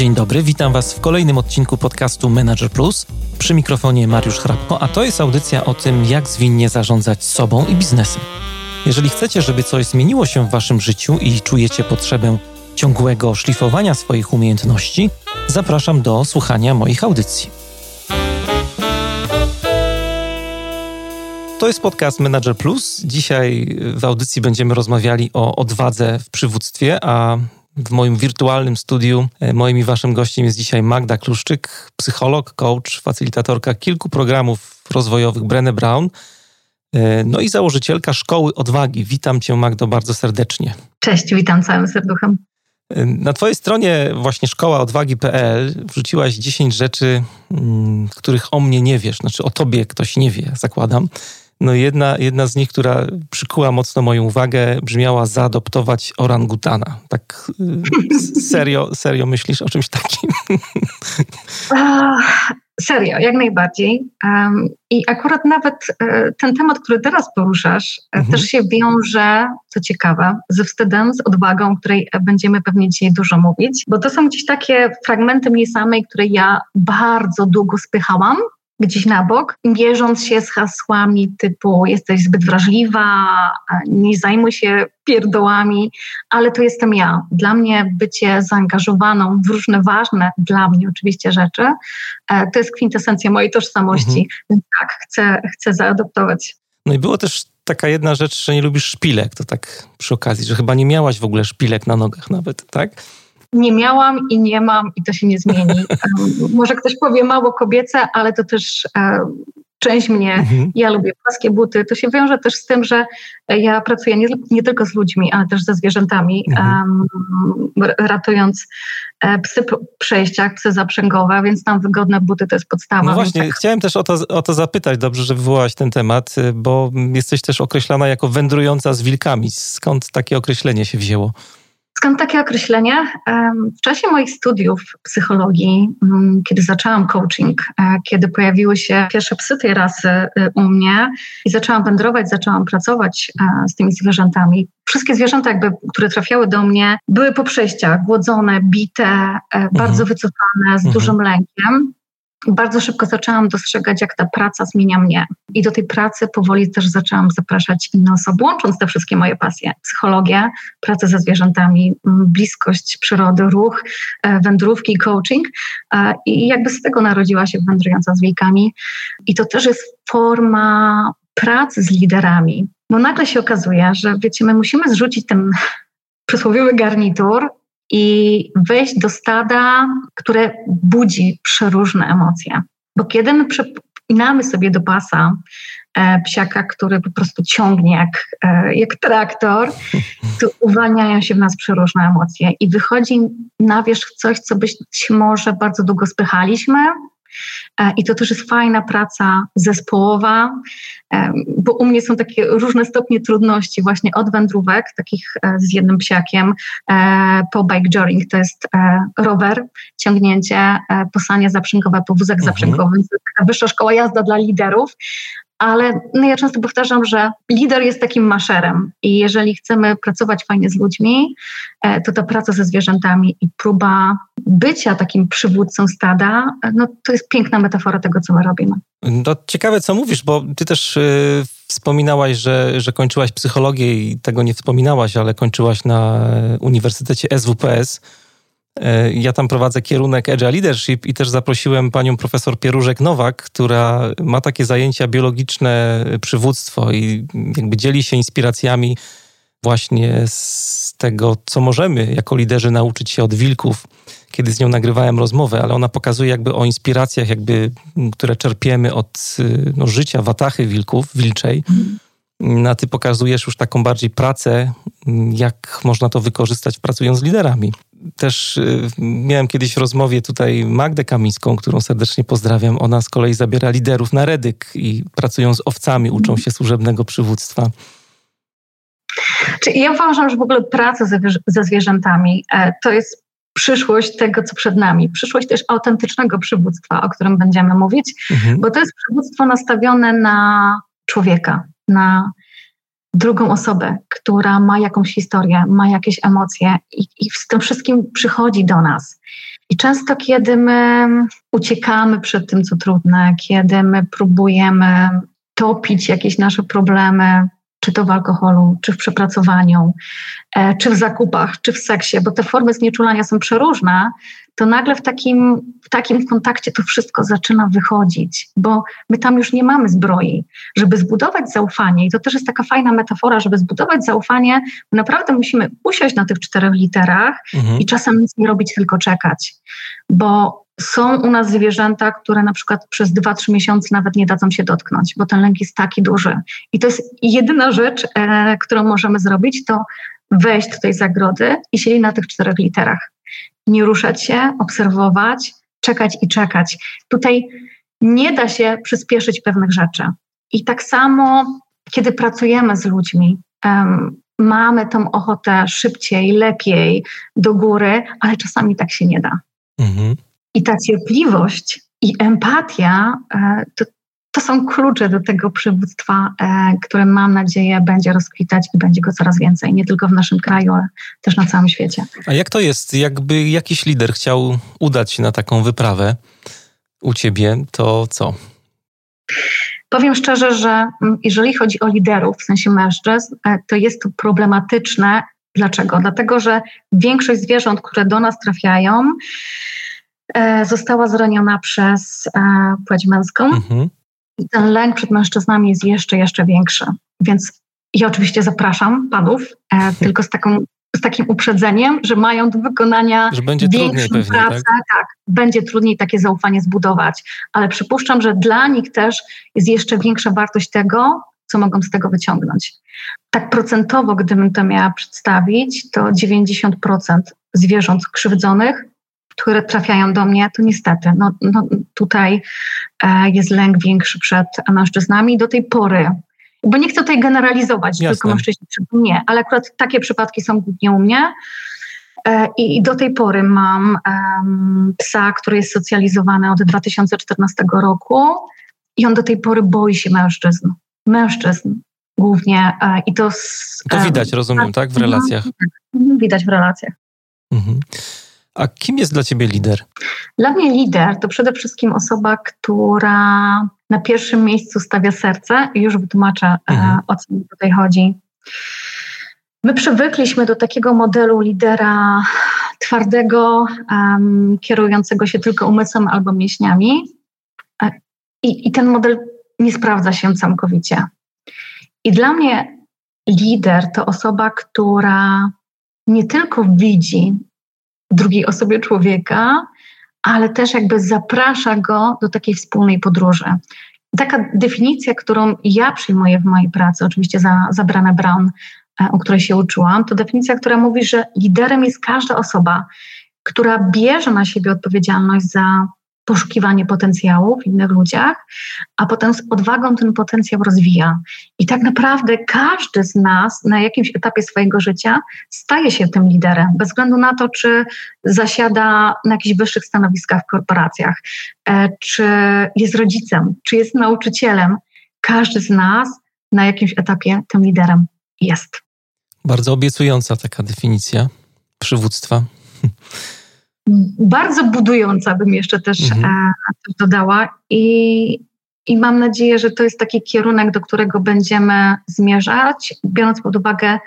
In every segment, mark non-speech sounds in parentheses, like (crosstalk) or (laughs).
Dzień dobry, witam Was w kolejnym odcinku podcastu Manager Plus. Przy mikrofonie Mariusz Hrabko, a to jest audycja o tym, jak zwinnie zarządzać sobą i biznesem. Jeżeli chcecie, żeby coś zmieniło się w Waszym życiu i czujecie potrzebę ciągłego szlifowania swoich umiejętności, zapraszam do słuchania moich audycji. To jest podcast Manager Plus. Dzisiaj w audycji będziemy rozmawiali o odwadze w przywództwie, a w moim wirtualnym studiu e, moim i waszym gościem jest dzisiaj Magda Kluszczyk, psycholog, coach, facylitatorka kilku programów rozwojowych Brené Brown, e, no i założycielka Szkoły Odwagi. Witam cię Magdo bardzo serdecznie. Cześć, witam całym serduchem. E, na twojej stronie właśnie szkołaodwagi.pl wrzuciłaś 10 rzeczy, mm, których o mnie nie wiesz, znaczy o tobie ktoś nie wie, zakładam. No jedna, jedna z nich, która przykuła mocno moją uwagę, brzmiała zaadoptować orangutana. Tak y, serio, serio myślisz o czymś takim? (laughs) serio, jak najbardziej. Um, I akurat nawet e, ten temat, który teraz poruszasz, e, mhm. też się wiąże, co ciekawe, ze wstydem, z odwagą, o której będziemy pewnie dzisiaj dużo mówić, bo to są gdzieś takie fragmenty mnie samej, które ja bardzo długo spychałam, gdzieś na bok, mierząc się z hasłami typu jesteś zbyt wrażliwa, nie zajmuj się pierdołami, ale to jestem ja. Dla mnie bycie zaangażowaną w różne ważne dla mnie oczywiście rzeczy, e, to jest kwintesencja mojej tożsamości. Mhm. Więc tak, chcę, chcę zaadoptować. No i było też taka jedna rzecz, że nie lubisz szpilek, to tak przy okazji, że chyba nie miałaś w ogóle szpilek na nogach nawet, tak? Nie miałam i nie mam i to się nie zmieni. (laughs) Może ktoś powie mało kobiece, ale to też część mnie, mhm. ja lubię płaskie buty. To się wiąże też z tym, że ja pracuję nie, nie tylko z ludźmi, ale też ze zwierzętami, mhm. um, ratując e, psy po przejściach, psy zaprzęgowe, więc tam wygodne buty to jest podstawa. No właśnie, tak. chciałem też o to, o to zapytać, dobrze, że wywołałaś ten temat, bo jesteś też określana jako wędrująca z wilkami. Skąd takie określenie się wzięło? Skąd takie określenie? W czasie moich studiów psychologii, mm, kiedy zaczęłam coaching, e, kiedy pojawiły się pierwsze psy tej rasy e, u mnie i zaczęłam wędrować, zaczęłam pracować e, z tymi zwierzętami, wszystkie zwierzęta, jakby, które trafiały do mnie, były po przejściach, głodzone, bite, mhm. bardzo wycofane, z mhm. dużym lękiem bardzo szybko zaczęłam dostrzegać, jak ta praca zmienia mnie. I do tej pracy powoli też zaczęłam zapraszać inne osoby, łącząc te wszystkie moje pasje. Psychologię, pracę ze zwierzętami, bliskość przyrody, ruch, e, wędrówki, coaching. E, I jakby z tego narodziła się Wędrująca z wilkami. I to też jest forma pracy z liderami. Bo nagle się okazuje, że wiecie, my musimy zrzucić ten (laughs) przysłowiowy garnitur i wejść do stada, które budzi przeróżne emocje. Bo kiedy my przypinamy sobie do pasa e, psiaka, który po prostu ciągnie jak, e, jak traktor, to uwalniają się w nas przeróżne emocje i wychodzi na wierzch coś, co być może bardzo długo spychaliśmy, I to też jest fajna praca zespołowa, e, bo u mnie są takie różne stopnie trudności, właśnie od wędrówek, takich e, z jednym psiakiem, po bike joring, to jest rower, ciągnięcie, posanie zaprzęgowe, powózek mhm. zaprzęgowy, to jest taka wyższa szkoła jazda dla liderów, ale no ja często powtarzam, że lider jest takim maszerem i jeżeli chcemy pracować fajnie z ludźmi, e, to ta praca ze zwierzętami i próba bycia takim przywódcą stada, no to jest piękna metafora tego, co my robimy. No ciekawe, co mówisz, bo ty też yy, wspominałaś, że, że kończyłaś psychologię i tego nie wspominałaś, ale kończyłaś na Uniwersytecie SWPS. E, ja tam prowadzę kierunek Agile Leadership i też zaprosiłem panią profesor Pierużek-Nowak, która ma takie zajęcia biologiczne przywództwo i jakby dzieli się inspiracjami właśnie z tego, co możemy jako liderzy nauczyć się od wilków. Kiedy z nią nagrywałem rozmowę, ale ona pokazuje jakby o inspiracjach, jakby, które czerpiemy od no, życia watachy wilków, wilczej. No, a ty pokazujesz już taką bardziej pracę, jak można to wykorzystać pracując z liderami też y, miałem kiedyś w rozmowie tutaj Magdę Kamińską, którą serdecznie pozdrawiam. Ona z kolei zabiera liderów na Redyk i pracują z owcami, uczą się służebnego przywództwa. Ja uważam, że w ogóle praca ze, ze zwierzętami e, to jest przyszłość tego, co przed nami. Przyszłość też autentycznego przywództwa, o którym będziemy mówić, mhm. bo to jest przywództwo nastawione na człowieka, na drugą osobę, która ma jakąś historię, ma jakieś emocje i, i z tym wszystkim przychodzi do nas. I często, kiedy my uciekamy przed tym, co trudne, kiedy my próbujemy topić jakieś nasze problemy, czy to w alkoholu, czy w przepracowaniu, e, czy w zakupach, czy w seksie, bo te formy znieczulania są przeróżne, to nagle w takim, w takim kontakcie to wszystko zaczyna wychodzić, bo my tam już nie mamy zbroi. Żeby zbudować zaufanie, i to też jest taka fajna metafora, żeby zbudować zaufanie, naprawdę musimy usiąść na tych czterech literach mhm. i czasem nic nie robić, tylko czekać. Bo są u nas zwierzęta, które na przykład przez 2-3 miesiące nawet nie dadzą się dotknąć, bo ten lęk jest taki duży. I to jest jedyna rzecz, e, którą możemy zrobić, to wejść do tej zagrody i siedzieć na tych czterech literach. Nie ruszać się, obserwować, czekać i czekać. Tutaj nie da się przyspieszyć pewnych rzeczy. I tak samo, kiedy pracujemy z ludźmi, um, mamy tą ochotę szybciej, lepiej, do góry, ale czasami tak się nie da. Mhm. I ta cierpliwość i empatia e, to, to są klucze do tego przywództwa, e, które mam nadzieję będzie rozkwitać i będzie go coraz więcej, nie tylko w naszym kraju, ale też na całym świecie. A jak to jest? Jakby jakiś lider chciał udać się na taką wyprawę u ciebie, to co? Powiem szczerze, że jeżeli chodzi o liderów, w sensie mężczyzn, e, to jest to problematyczne. Dlaczego? Dlatego, że większość zwierząt, które do nas trafiają, E, została zraniona przez płeć męską. Mhm. I ten lęk przed mężczyznami jest jeszcze, jeszcze większy. Więc ja oczywiście zapraszam panów, e, tylko z, taką, z takim uprzedzeniem, że mają do wykonania że będzie trudniej pewnie, pracę. Tak? tak, będzie trudniej takie zaufanie zbudować. Ale przypuszczam, że dla nich też jest jeszcze większa wartość tego, co mogą z tego wyciągnąć. Tak procentowo, gdybym to miała przedstawić, to 90% zwierząt krzywdzonych które trafiają do mnie, to niestety no, no tutaj jest lęk większy przed mężczyznami. Do tej pory, bo nie chcę tutaj generalizować, Jasne. tylko mężczyźni nie, ale akurat takie przypadki są głównie u mnie. E, I do tej pory mam um, psa, który jest socjalizowany od 2014 roku i on do tej pory boi się mężczyzn. Mężczyzn głównie. E, I to, z, to widać, rozumiem, tak? W relacjach. Widać w relacjach. Mhm. A kim jest dla ciebie lider? Dla mnie lider to przede wszystkim osoba, która na pierwszym miejscu stawia serce i już wytłumaczę, e, mhm. o co mi tutaj chodzi. My przywykliśmy do takiego modelu lidera twardego, um, kierującego się tylko umysłem albo mięśniami. E, I, I ten model nie sprawdza się całkowicie. I dla mnie lider to osoba, która nie tylko widzi drugiej osobie człowieka, ale też jakby zaprasza go do takiej wspólnej podróży. Taka definicja, którą ja przyjmuję w mojej pracy, oczywiście za, za Brown, e, o której się uczyłam, to definicja, która mówi, że liderem jest każda osoba, która bierze na siebie odpowiedzialność za poszukiwanie potencjału w innych ludziach, a potem z odwagą ten potencjał rozwija. I tak naprawdę każdy z nas na jakimś etapie swojego życia staje się tym liderem, bez względu na to, czy zasiada na jakichś wyższych stanowiskach w korporacjach, e, czy jest rodzicem, czy jest nauczycielem. Każdy z nas na jakimś etapie tym liderem jest. Bardzo obiecująca taka definicja przywództwa. (laughs) bardzo budująca, bym jeszcze też mhm. e, dodała. I, I mam nadzieję, że to jest taki kierunek, do którego będziemy zmierzać, biorąc pod uwagę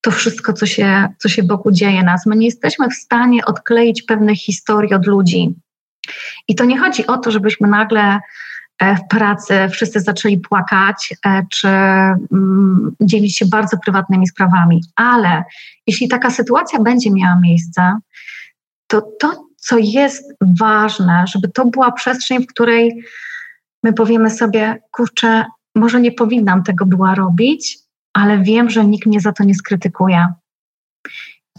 to wszystko, co się, co się wokół dzieje nas. My nie jesteśmy w stanie odkleić pewnych historii od ludzi. I to nie chodzi o to, żebyśmy nagle e, w pracy wszyscy zaczęli płakać e, czy mm, dzielić się bardzo prywatnymi sprawami, ale jeśli taka sytuacja będzie miała miejsce, to to, co jest ważne, żeby to była przestrzeń, w której my powiemy sobie, kurczę, może nie powinnam tego była robić, ale wiem, że nikt mnie za to nie skrytykuje.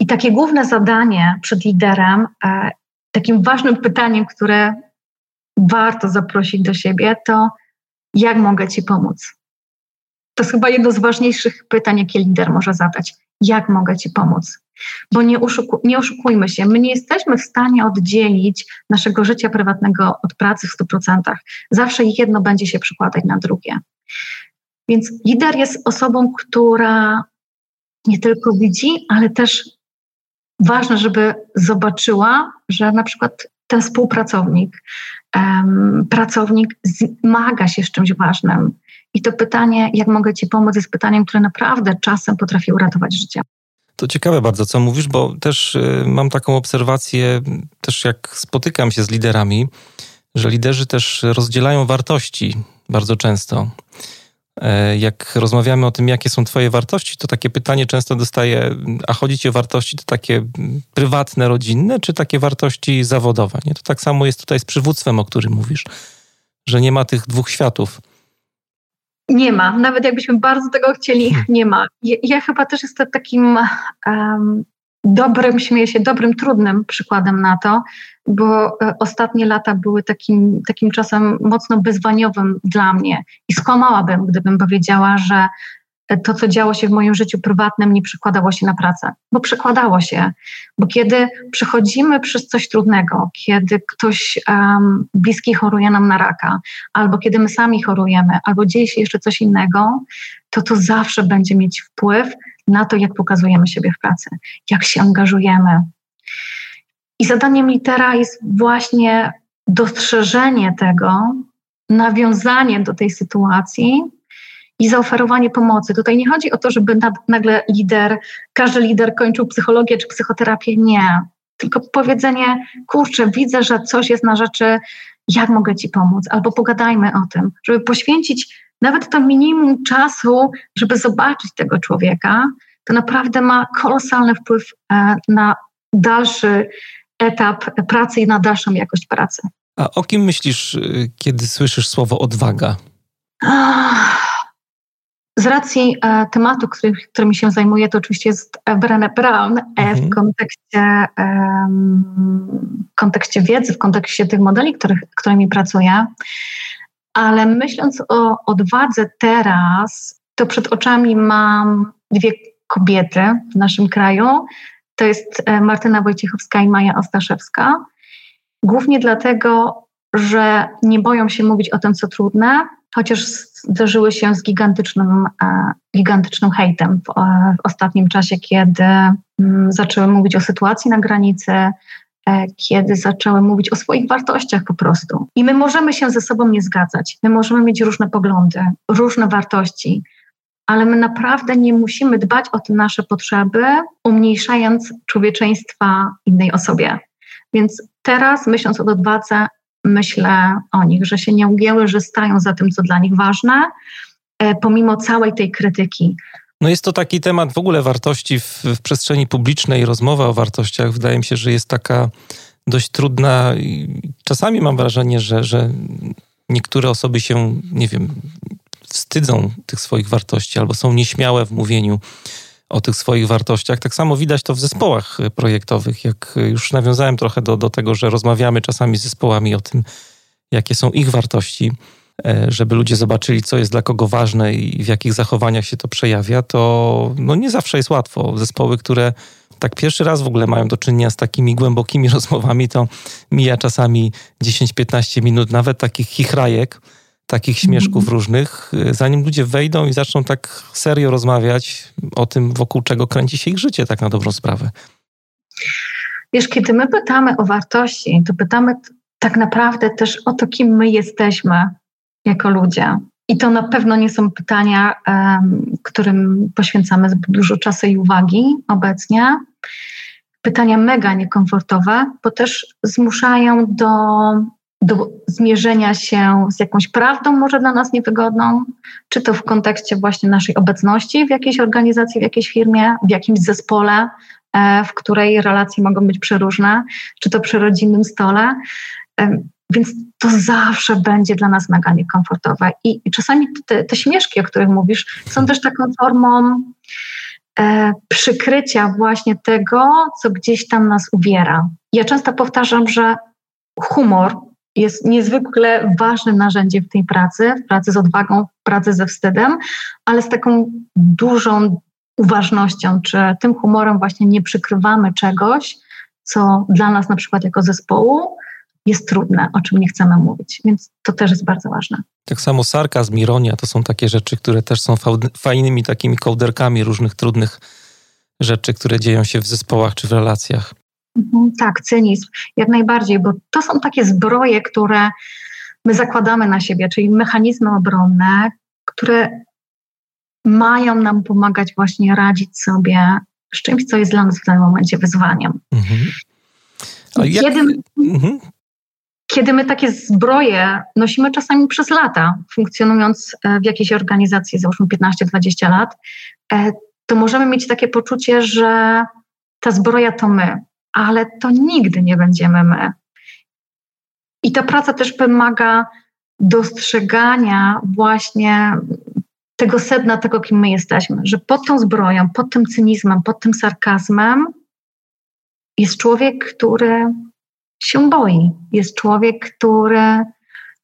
I takie główne zadanie przed liderem, e, takim ważnym pytaniem, które warto zaprosić do siebie, to jak mogę Ci pomóc? To jest chyba jedno z ważniejszych pytań, jakie lider może zadać. Jak mogę Ci pomóc? Bo nie, oszuku, nie oszukujmy się, my nie jesteśmy w stanie oddzielić naszego życia prywatnego od pracy w 100%. Zawsze jedno będzie się przykładać na drugie. Więc lider jest osobą, która nie tylko widzi, ale też ważne, żeby zobaczyła, że na przykład ten współpracownik, um, pracownik zmaga się z czymś ważnym. I to pytanie, jak mogę Ci pomóc, jest pytaniem, które naprawdę czasem potrafi uratować życie. To ciekawe bardzo, co mówisz, bo też y, mam taką obserwację, też jak spotykam się z liderami, że liderzy też rozdzielają wartości bardzo często. E, jak rozmawiamy o tym, jakie są Twoje wartości, to takie pytanie często dostaję: a chodzi Ci o wartości to takie prywatne, rodzinne, czy takie wartości zawodowe? Nie? To tak samo jest tutaj z przywództwem, o którym mówisz, że nie ma tych dwóch światów. Nie ma. Nawet jakbyśmy bardzo tego chcieli, (laughs) nie ma. Ja, ja chyba też jestem takim um, dobrym, śmieję się, dobrym, trudnym przykładem na to, bo e, ostatnie lata były takim, takim czasem mocno wyzwaniowym dla mnie i skłamałabym, gdybym powiedziała, że to, co działo się w moim życiu prywatnym, nie przekładało się na pracę, bo przekładało się. Bo kiedy przechodzimy przez coś trudnego, kiedy ktoś um, bliski choruje nam na raka, albo kiedy my sami chorujemy, albo dzieje się jeszcze coś innego, to to zawsze będzie mieć wpływ na to, jak pokazujemy siebie w pracy, jak się angażujemy. I zadaniem litera jest właśnie dostrzeżenie tego, nawiązanie do tej sytuacji i zaoferowanie pomocy. Tutaj nie chodzi o to, żeby nagle lider, każdy lider kończył psychologię czy psychoterapię. Nie. Tylko powiedzenie, kurczę, widzę, że coś jest na rzeczy, jak mogę Ci pomóc, albo pogadajmy o tym, żeby poświęcić nawet to minimum czasu, żeby zobaczyć tego człowieka, to naprawdę ma kolosalny wpływ e, na dalszy etap pracy i na dalszą jakość pracy. A o kim myślisz, y, kiedy słyszysz słowo odwaga? Z racji e, tematu, który, którym się zajmuję, to oczywiście jest Brené Brown e, mhm. w kontekście, um, kontekście wiedzy, w kontekście tych modeli, których, którymi pracuję. Ale myśląc o odwadze teraz, to przed oczami mam dwie kobiety w naszym kraju. To jest e, Martyna Wojciechowska i Maja Ostaszewska. Głównie dlatego, że nie boją się mówić o tym, co trudne, chociaż zderzyły się z gigantycznym, e, gigantycznym hejtem w, e, w ostatnim czasie, kiedy mm, zaczęły mówić o sytuacji na granicy, kiedy zaczęły mówić o swoich wartościach po prostu. I my możemy się ze sobą nie zgadzać, my możemy mieć różne poglądy, różne wartości, ale my naprawdę nie musimy dbać o te nasze potrzeby, umniejszając człowieczeństwa innej osobie. Więc teraz, myśląc o odwadze, myślę o nich, że się nie ugięły, że stają za tym, co dla nich ważne, e, pomimo całej tej krytyki. No jest to taki temat w ogóle wartości w, w przestrzeni publicznej, rozmowa o wartościach. Wydaje mi się, że jest taka dość trudna. Czasami mam wrażenie, że, że niektóre osoby się, nie wiem, wstydzą tych swoich wartości albo są nieśmiałe w mówieniu o tych swoich wartościach. Tak samo widać to w zespołach projektowych. Jak już nawiązałem trochę do, do tego, że rozmawiamy czasami z zespołami o tym, jakie są ich wartości, e, żeby ludzie zobaczyli, co jest dla kogo ważne i w jakich zachowaniach się to przejawia, to no nie zawsze jest łatwo. Zespoły, które tak pierwszy raz w ogóle mają do czynienia z takimi głębokimi (laughs) rozmowami, to mija czasami 10-15 minut, nawet takich chichrajek, takich śmieszków mhm. różnych, y, zanim ludzie wejdą i zaczną tak serio rozmawiać o tym, wokół czego kręci się ich życie, tak na dobrą sprawę. Wiesz, kiedy my pytamy o wartości, to pytamy tak naprawdę też o to, kim my jesteśmy jako ludzie. I to na pewno nie są pytania, którym poświęcamy dużo czasu i uwagi obecnie. Pytania mega niekomfortowe, bo też zmuszają do do zmierzenia się z jakąś prawdą, może dla nas niewygodną, czy to w kontekście właśnie naszej obecności w jakiejś organizacji, w jakiejś firmie, w jakimś zespole, e, w której relacje mogą być przeróżne, czy to przy rodzinnym stole. E, więc to zawsze będzie dla nas mega niekomfortowe. I, i czasami te, te, śmieszki, o których mówisz, są też taką formą e, przykrycia właśnie tego, co gdzieś tam nas uwiera. Ja często powtarzam, że humor jest niezwykle ważnym narzędziem w tej pracy, w pracy z odwagą, w pracy ze wstydem, ale z taką dużą uważnością, czy tym humorem właśnie nie przykrywamy czegoś, co dla nas na przykład jako zespołu jest trudne, o czym nie chcemy mówić. Więc to też jest bardzo ważne. Tak samo sarkazm, ironia to są takie rzeczy, które też są fajnymi takimi kołderkami różnych trudnych rzeczy, które dzieją się w zespołach czy w relacjach. Mhm, tak, cynizm, jak najbardziej, bo to są takie zbroje, które my zakładamy na siebie, czyli mechanizmy obronne, które mają nam pomagać właśnie radzić sobie z czymś, co jest dla nas w danym momencie wyzwaniem. Mhm. Jak... Kiedy, mhm. kiedy my takie zbroje nosimy czasami przez lata, funkcjonując e, w jakiejś organizacji, załóżmy 15-20 lat, e, to możemy mieć takie poczucie, że ta zbroja to my, ale to nigdy nie będziemy my. I ta praca też wymaga dostrzegania właśnie tego sedna, tego, kim my jesteśmy, że pod tą zbroją, pod tym cynizmem, pod tym sarkazmem jest człowiek, który się boi, jest człowiek, który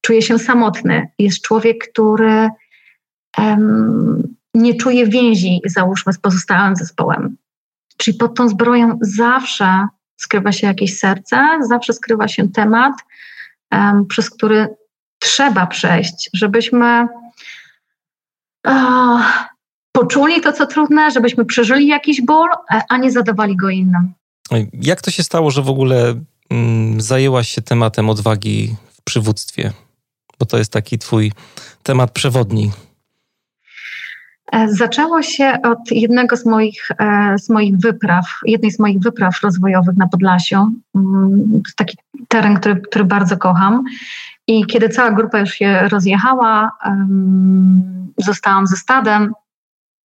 czuje się samotny, jest człowiek, który um, nie czuje więzi, załóżmy, z pozostałym zespołem. Czyli pod tą zbroją zawsze skrywa się jakieś serce, zawsze skrywa się temat, um, przez który trzeba przejść, żebyśmy uh, poczuli to, co trudne, żebyśmy przeżyli jakiś ból, e, a nie zadawali go innym. Jak to się stało, że w ogóle mm, zajęłaś się tematem odwagi w przywództwie? Bo to jest taki twój temat przewodni. E, zaczęło się od jednego z moich, e, z moich wypraw, jednej z moich wypraw rozwojowych na Podlasiu. Mm, taki teren, który, który bardzo kocham. I kiedy cała grupa już się rozjechała, zostałam ze stadem.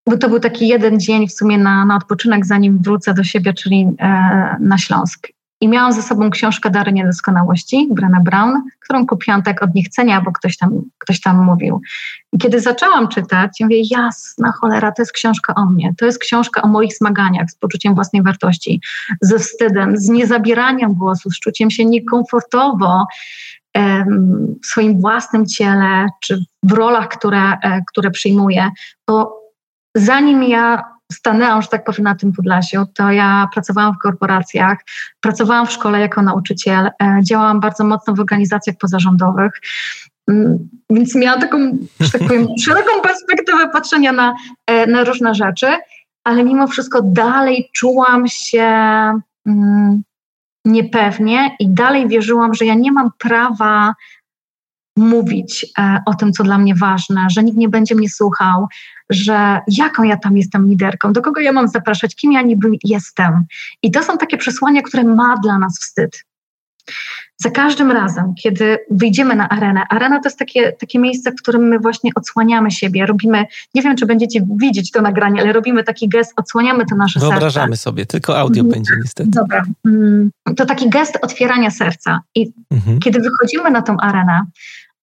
Bo to był taki jeden dzień w sumie na, na odpoczynek, zanim wrócę do siebie, czyli e, na Śląsk. I miałam ze sobą książkę Dary Niedoskonałości, Brana Brown, którą kupiłam tak od niechcenia, bo ktoś tam, ktoś tam mówił. I kiedy zaczęłam czytać, mówię, jasna cholera, to jest książka o mnie. To jest książka o moich zmaganiach z poczuciem własnej wartości, ze wstydem, z niezabieraniem głosu, z czuciem się niekomfortowo w swoim własnym ciele, czy w rolach, które, e, które przyjmuję. Bo zanim ja stanęłam, że tak powiem, na tym Podlasiu, to ja pracowałam w korporacjach, pracowałam w szkole jako nauczyciel, e, działałam bardzo mocno w organizacjach pozarządowych. Mm, więc miałam taką, że tak powiem, (laughs) szeroką perspektywę patrzenia na, e, na różne rzeczy, ale mimo wszystko dalej czułam się mm, niepewnie i dalej wierzyłam, że ja nie mam prawa mówić e, o tym, co dla mnie ważne, że nikt nie będzie mnie słuchał, że jaką ja tam jestem liderką, do kogo ja mam zapraszać, kim ja niby jestem. I to są takie przesłania, które ma dla nas wstyd. Za każdym razem, kiedy wyjdziemy na arenę, arena to jest takie, takie miejsce, w którym my właśnie odsłaniamy siebie, robimy, nie wiem, czy będziecie widzieć to nagranie, ale robimy taki gest, odsłaniamy to nasze Wyobrażamy serce. Wyobrażamy sobie, tylko audio mhm. będzie niestety. Dobra. Mm, to taki gest otwierania serca. I mhm. kiedy wychodzimy na tą arenę,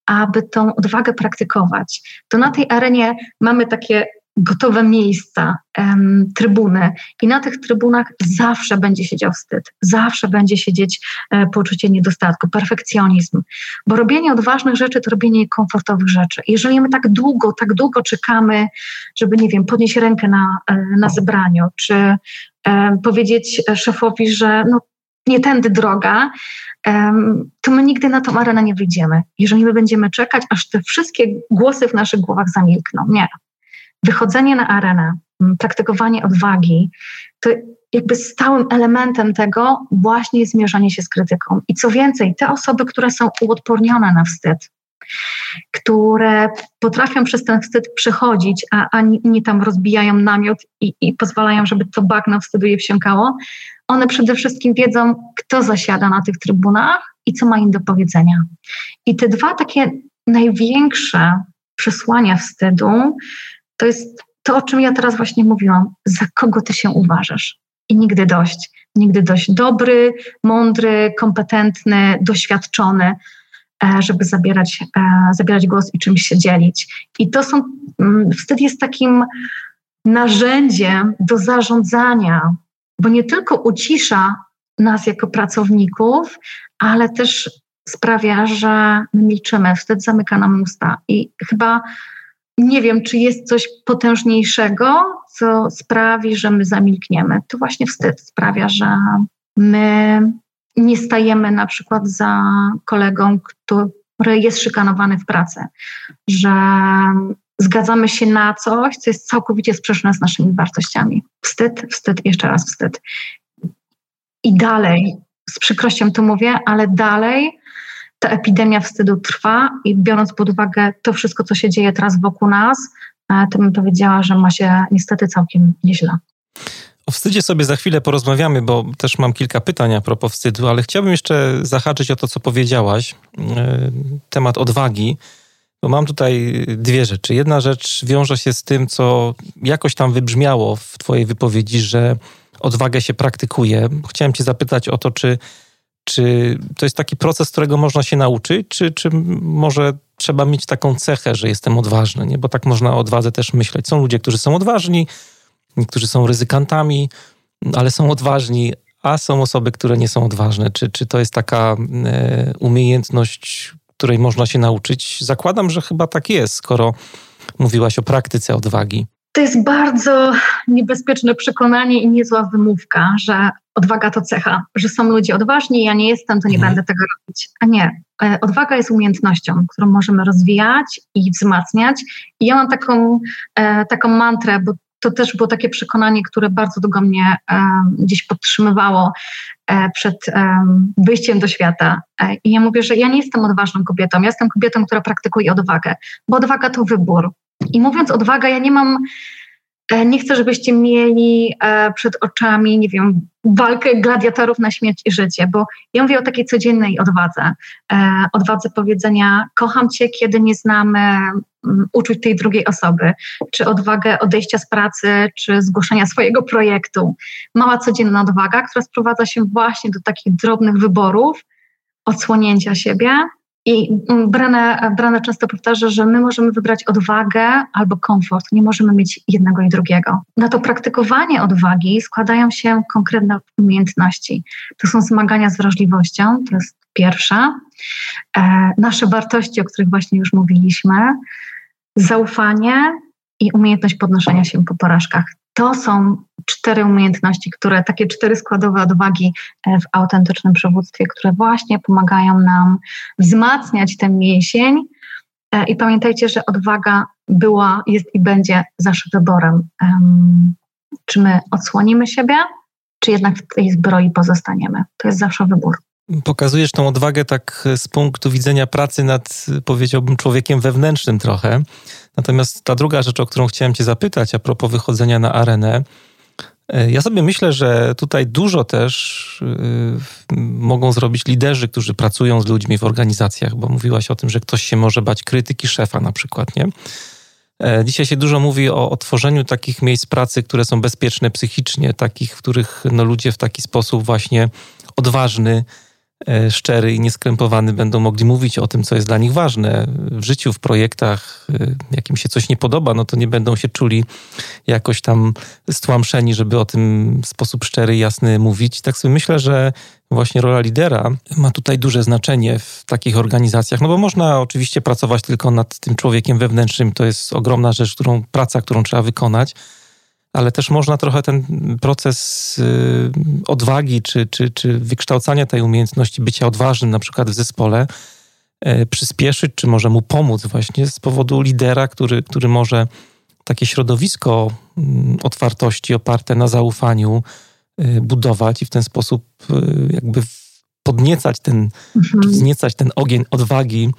aby tą odwagę praktykować, to na tej arenie mamy takie gotowe miejsca, um, trybuny. I na tych trybunach zawsze będzie siedział wstyd, zawsze będzie siedzieć e, poczucie niedostatku, perfekcjonizm, bo robienie odważnych rzeczy to robienie komfortowych rzeczy. Jeżeli my tak długo, tak długo czekamy, żeby, nie wiem, podnieść rękę na, e, na zebraniu, czy e, powiedzieć szefowi, że no, nie tędy droga, to my nigdy na tą arenę nie wyjdziemy. Jeżeli my będziemy czekać, aż te wszystkie głosy w naszych głowach zamilkną. Nie. Wychodzenie na arenę, praktykowanie odwagi, to jakby stałym elementem tego właśnie jest mierzenie się z krytyką. I co więcej, te osoby, które są uodpornione na wstyd, które potrafią przez ten wstyd przechodzić, a, a nie tam rozbijają namiot i, i pozwalają, żeby to bagno wstydu je wsiąkało, one przede wszystkim wiedzą, kto zasiada na tych trybunach i co ma im do powiedzenia. I te dwa takie największe przesłania wstydu to jest to, o czym ja teraz właśnie mówiłam. Za kogo ty się uważasz? I nigdy dość. Nigdy dość dobry, mądry, kompetentny, doświadczony, e, żeby zabierać, e, zabierać głos i czymś się dzielić. I to są, mm, wstyd jest takim narzędziem do zarządzania bo nie tylko ucisza nas jako pracowników, ale też sprawia, że my milczymy, wstyd zamyka nam usta. I chyba nie wiem, czy jest coś potężniejszego, co sprawi, że my zamilkniemy. To właśnie wstyd sprawia, że my nie stajemy na przykład za kolegą, który jest szykanowany w pracy, że zgadzamy się na coś, co jest całkowicie sprzeczne z naszymi wartościami. Wstyd, wstyd, jeszcze raz wstyd. I dalej, z przykrością to mówię, ale dalej ta epidemia wstydu trwa i biorąc pod uwagę to wszystko, co się dzieje teraz wokół nas, e, to bym powiedziała, że ma się niestety całkiem nieźle. O wstydzie sobie za chwilę porozmawiamy, bo też mam kilka pytań a propos wstydu, ale chciałbym jeszcze zahaczyć o to, co powiedziałaś, e, temat odwagi, bo mam tutaj dwie rzeczy. Jedna rzecz wiąże się z tym, co jakoś tam wybrzmiało w Twojej wypowiedzi, że odwagę się praktykuje. Chciałem Cię zapytać o to, czy, czy to jest taki proces, którego można się nauczyć, czy, czy może trzeba mieć taką cechę, że jestem odważny, nie? bo tak można o odwadze też myśleć. Są ludzie, którzy są odważni, niektórzy są ryzykantami, ale są odważni, a są osoby, które nie są odważne. Czy, czy to jest taka e, umiejętność, której można się nauczyć? Zakładam, że chyba tak jest, skoro mówiłaś o praktyce odwagi. To jest bardzo niebezpieczne przekonanie i niezła wymówka, że odwaga to cecha, że są ludzie odważni, ja nie jestem, to nie mhm. będę tego robić. A nie. E, odwaga jest umiejętnością, którą możemy rozwijać i wzmacniać. I ja mam taką, e, taką mantrę, bo to też było takie przekonanie, które bardzo długo mnie e, gdzieś podtrzymywało przed e, wyjściem do świata. E, I ja mówię, że ja nie jestem odważną kobietą, ja jestem kobietą, która praktykuje odwagę, bo odwaga to wybór. I mówiąc odwaga, ja nie mam, e, nie chcę, żebyście mieli przed oczami, nie wiem, walkę gladiatorów na śmierć i życie, bo ja mówię o takiej codziennej odwadze. Odwadze powiedzenia, kocham cię, kiedy nie znamy uczuć tej drugiej osoby, czy odwagę odejścia z pracy, czy zgłoszenia swojego projektu. Mała codzienna odwaga, która sprowadza się właśnie do takich drobnych wyborów, odsłonięcia siebie, i Brana, Brana często powtarza, że my możemy wybrać odwagę albo komfort, nie możemy mieć jednego i drugiego. Na to praktykowanie odwagi składają się konkretne umiejętności. To są zmagania z wrażliwością, to jest pierwsza. E, nasze wartości, o których właśnie już mówiliśmy, zaufanie i umiejętność podnoszenia się po porażkach. To są cztery umiejętności, które, takie cztery składowe odwagi e, w autentycznym przywództwie, które właśnie pomagają nam wzmacniać ten mięsień. E, I pamiętajcie, że odwaga była, jest i będzie zawsze wyborem. Czy my odsłonimy siebie, czy jednak w tej zbroi pozostaniemy? To jest zawsze wybór. Pokazujesz tą odwagę tak z punktu widzenia pracy nad, powiedziałbym, człowiekiem wewnętrznym trochę. Natomiast ta druga rzecz, o którą chciałem Cię zapytać, a propos wychodzenia na arenę, e, ja sobie myślę, że tutaj dużo też mogą zrobić liderzy, którzy pracują z ludźmi w organizacjach, bo mówiłaś o tym, że ktoś się może bać krytyki szefa na przykład, nie? E, dzisiaj się dużo mówi o, o tworzeniu takich miejsc pracy, które są bezpieczne psychicznie, takich, w których no, ludzie w taki sposób właśnie odważny, E, szczery i nieskrępowany będą mogli mówić o tym, co jest dla nich ważne. W życiu, w projektach, e, jak im się coś nie podoba, no to nie będą się czuli jakoś tam stłamszeni, żeby o tym w sposób szczery i jasny mówić. Tak sobie myślę, że właśnie rola lidera ma tutaj duże znaczenie w takich organizacjach, no bo można oczywiście pracować tylko nad tym człowiekiem wewnętrznym, to jest ogromna rzecz, którą, praca, którą trzeba wykonać, ale też można trochę ten proces y, odwagi czy, czy, czy wykształcania tej umiejętności bycia odważnym, na przykład w zespole, y, przyspieszyć, czy może mu pomóc właśnie z powodu lidera, który, który może takie środowisko mm, otwartości oparte na zaufaniu y, budować i w ten sposób jakby podniecać ten, mhm. wzniecać ten ogień odwagi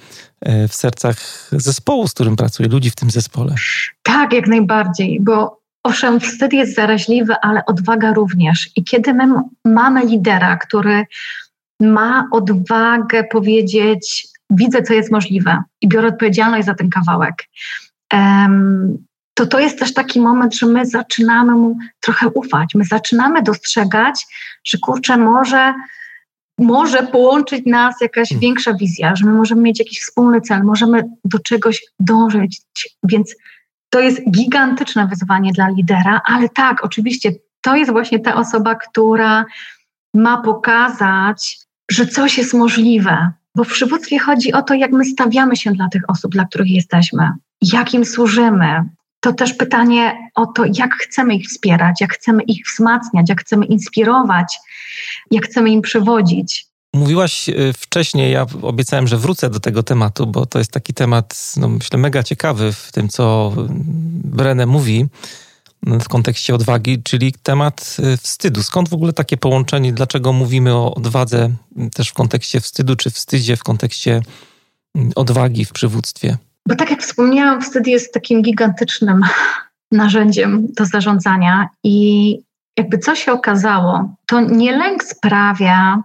w sercach zespołu, z którym pracuje, ludzi w tym zespole. Tak, jak najbardziej, bo Owszem, wstyd jest zaraźliwy, ale odwaga również. I kiedy my mamy lidera, który ma odwagę powiedzieć, widzę, co jest możliwe i biorę odpowiedzialność za ten kawałek, to to jest też taki moment, że my zaczynamy mu trochę ufać. My zaczynamy dostrzegać, że kurczę, może, może połączyć nas jakaś hmm. większa wizja, że my możemy mieć jakiś wspólny cel, możemy do czegoś dążyć. Więc to jest gigantyczne wyzwanie dla lidera, ale tak, oczywiście to jest właśnie ta osoba, która ma pokazać, że coś jest możliwe. Bo w przywództwie chodzi o to, jak my stawiamy się dla tych osób, dla których jesteśmy, jak im służymy. To też pytanie o to, jak chcemy ich wspierać, jak chcemy ich wzmacniać, jak chcemy inspirować, jak chcemy im przewodzić. Mówiłaś y, wcześniej, ja obiecałem, że wrócę do tego tematu, bo to jest taki temat, no myślę, mega ciekawy w tym, co Brené mówi w kontekście odwagi, czyli temat y, wstydu. Skąd w ogóle takie połączenie? Dlaczego mówimy o odwadze też w kontekście wstydu, czy wstydzie w kontekście mm, odwagi w przywództwie? Bo tak jak wspomniałam, wstyd jest takim gigantycznym (laughs) narzędziem do zarządzania i jakby co się okazało, to nie lęk sprawia,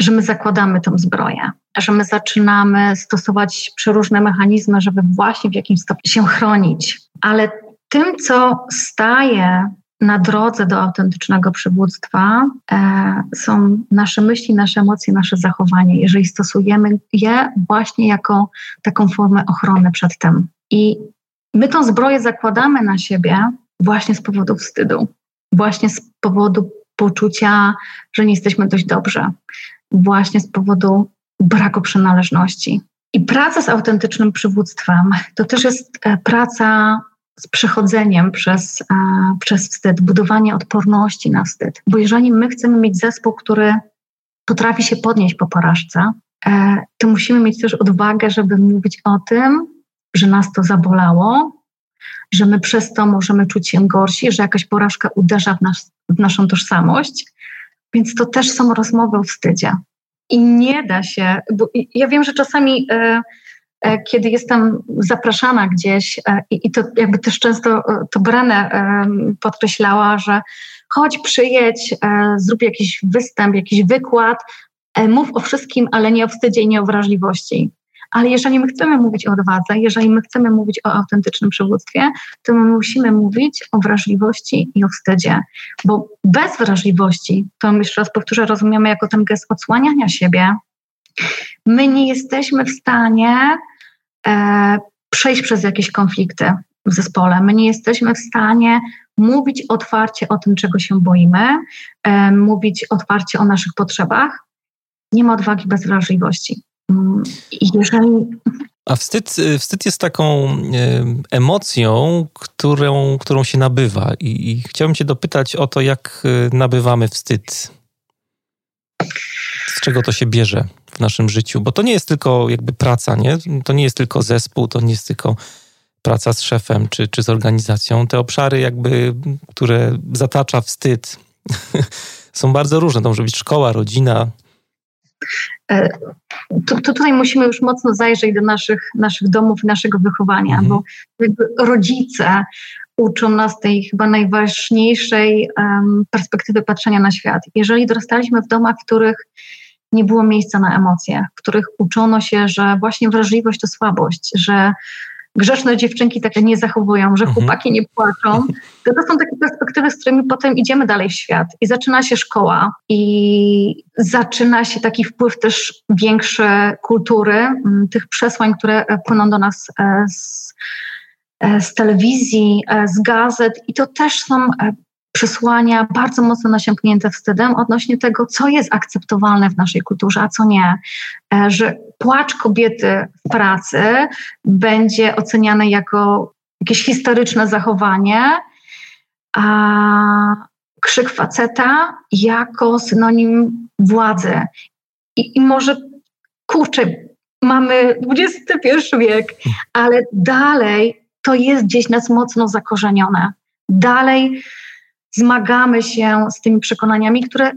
że my zakładamy tą zbroję, że my zaczynamy stosować przeróżne mechanizmy, żeby właśnie w jakimś stopniu się chronić. Ale tym, co staje na drodze do autentycznego przywództwa, e, są nasze myśli, nasze emocje, nasze zachowanie, jeżeli stosujemy je właśnie jako taką formę ochrony przed tym. I my tą zbroję zakładamy na siebie właśnie z powodu wstydu, właśnie z powodu poczucia, że nie jesteśmy dość dobrze, właśnie z powodu braku przynależności. I praca z autentycznym przywództwem to też jest e, praca z przechodzeniem przez, e, przez wstyd, budowanie odporności na wstyd. Bo jeżeli my chcemy mieć zespół, który potrafi się podnieść po porażce, e, to musimy mieć też odwagę, żeby mówić o tym, że nas to zabolało, że my przez to możemy czuć się gorsi, że jakaś porażka uderza w, nas, w naszą tożsamość. Więc to też są rozmowy o wstydzie. I nie da się, bo ja wiem, że czasami e, e, kiedy jestem zapraszana gdzieś e, i, to jakby też często to Brenę podkreślała, że chodź, przyjedź, zrób jakiś występ, jakiś wykład, mów o wszystkim, ale nie o wstydzie i nie o wrażliwości. Ale jeżeli my chcemy mówić o odwadze, jeżeli my chcemy mówić o autentycznym przywództwie, to my musimy mówić o wrażliwości i o wstydzie, bo bez wrażliwości, to jeszcze raz powtórzę, rozumiemy jako ten gest odsłaniania siebie, my nie jesteśmy w stanie e, przejść przez jakieś konflikty w zespole. My nie jesteśmy w stanie mówić otwarcie o tym, czego się boimy, e, mówić otwarcie o naszych potrzebach. Nie ma odwagi bez wrażliwości. Jeżeli... A wstyd, wstyd jest taką emocją, którą, którą się nabywa. I, I chciałbym Cię dopytać o to, jak e, nabywamy wstyd. Z czego to się bierze w naszym życiu? Bo to nie jest tylko jakby praca, nie? To nie jest tylko zespół, to nie jest tylko praca z szefem czy, czy z organizacją. Te obszary, jakby, które zatacza wstyd, (laughs) są bardzo różne. To może być szkoła, rodzina, to, to, tutaj musimy już mocno zajrzeć do naszych, naszych domów i naszego wychowania, mhm. bo rodzice uczą nas tej chyba najważniejszej um, perspektywy patrzenia na świat. Jeżeli dorastaliśmy w domach, w których nie było miejsca na emocje, w których uczono się, że właśnie wrażliwość to słabość, że grzeczne dziewczynki takie nie zachowują, że mhm. chłopaki nie płaczą, to to są takie perspektywy, z którymi potem idziemy dalej w świat. I zaczyna się szkoła i zaczyna się taki wpływ też większy kultury, tych przesłań, które e, płyną do nas e, z, e, z telewizji, z gazet i to też są przesłania bardzo mocno nasiąknięte wstydem odnośnie tego, co jest akceptowalne w naszej kulturze, a co nie. E, że płacz kobiety w pracy będzie oceniany jako jakieś historyczne zachowanie, a krzyk faceta jako synonim władzy. I, i może, kurczę, mamy XXI wiek, ale dalej to jest gdzieś nas mocno zakorzenione. Dalej zmagamy się z tymi przekonaniami, które,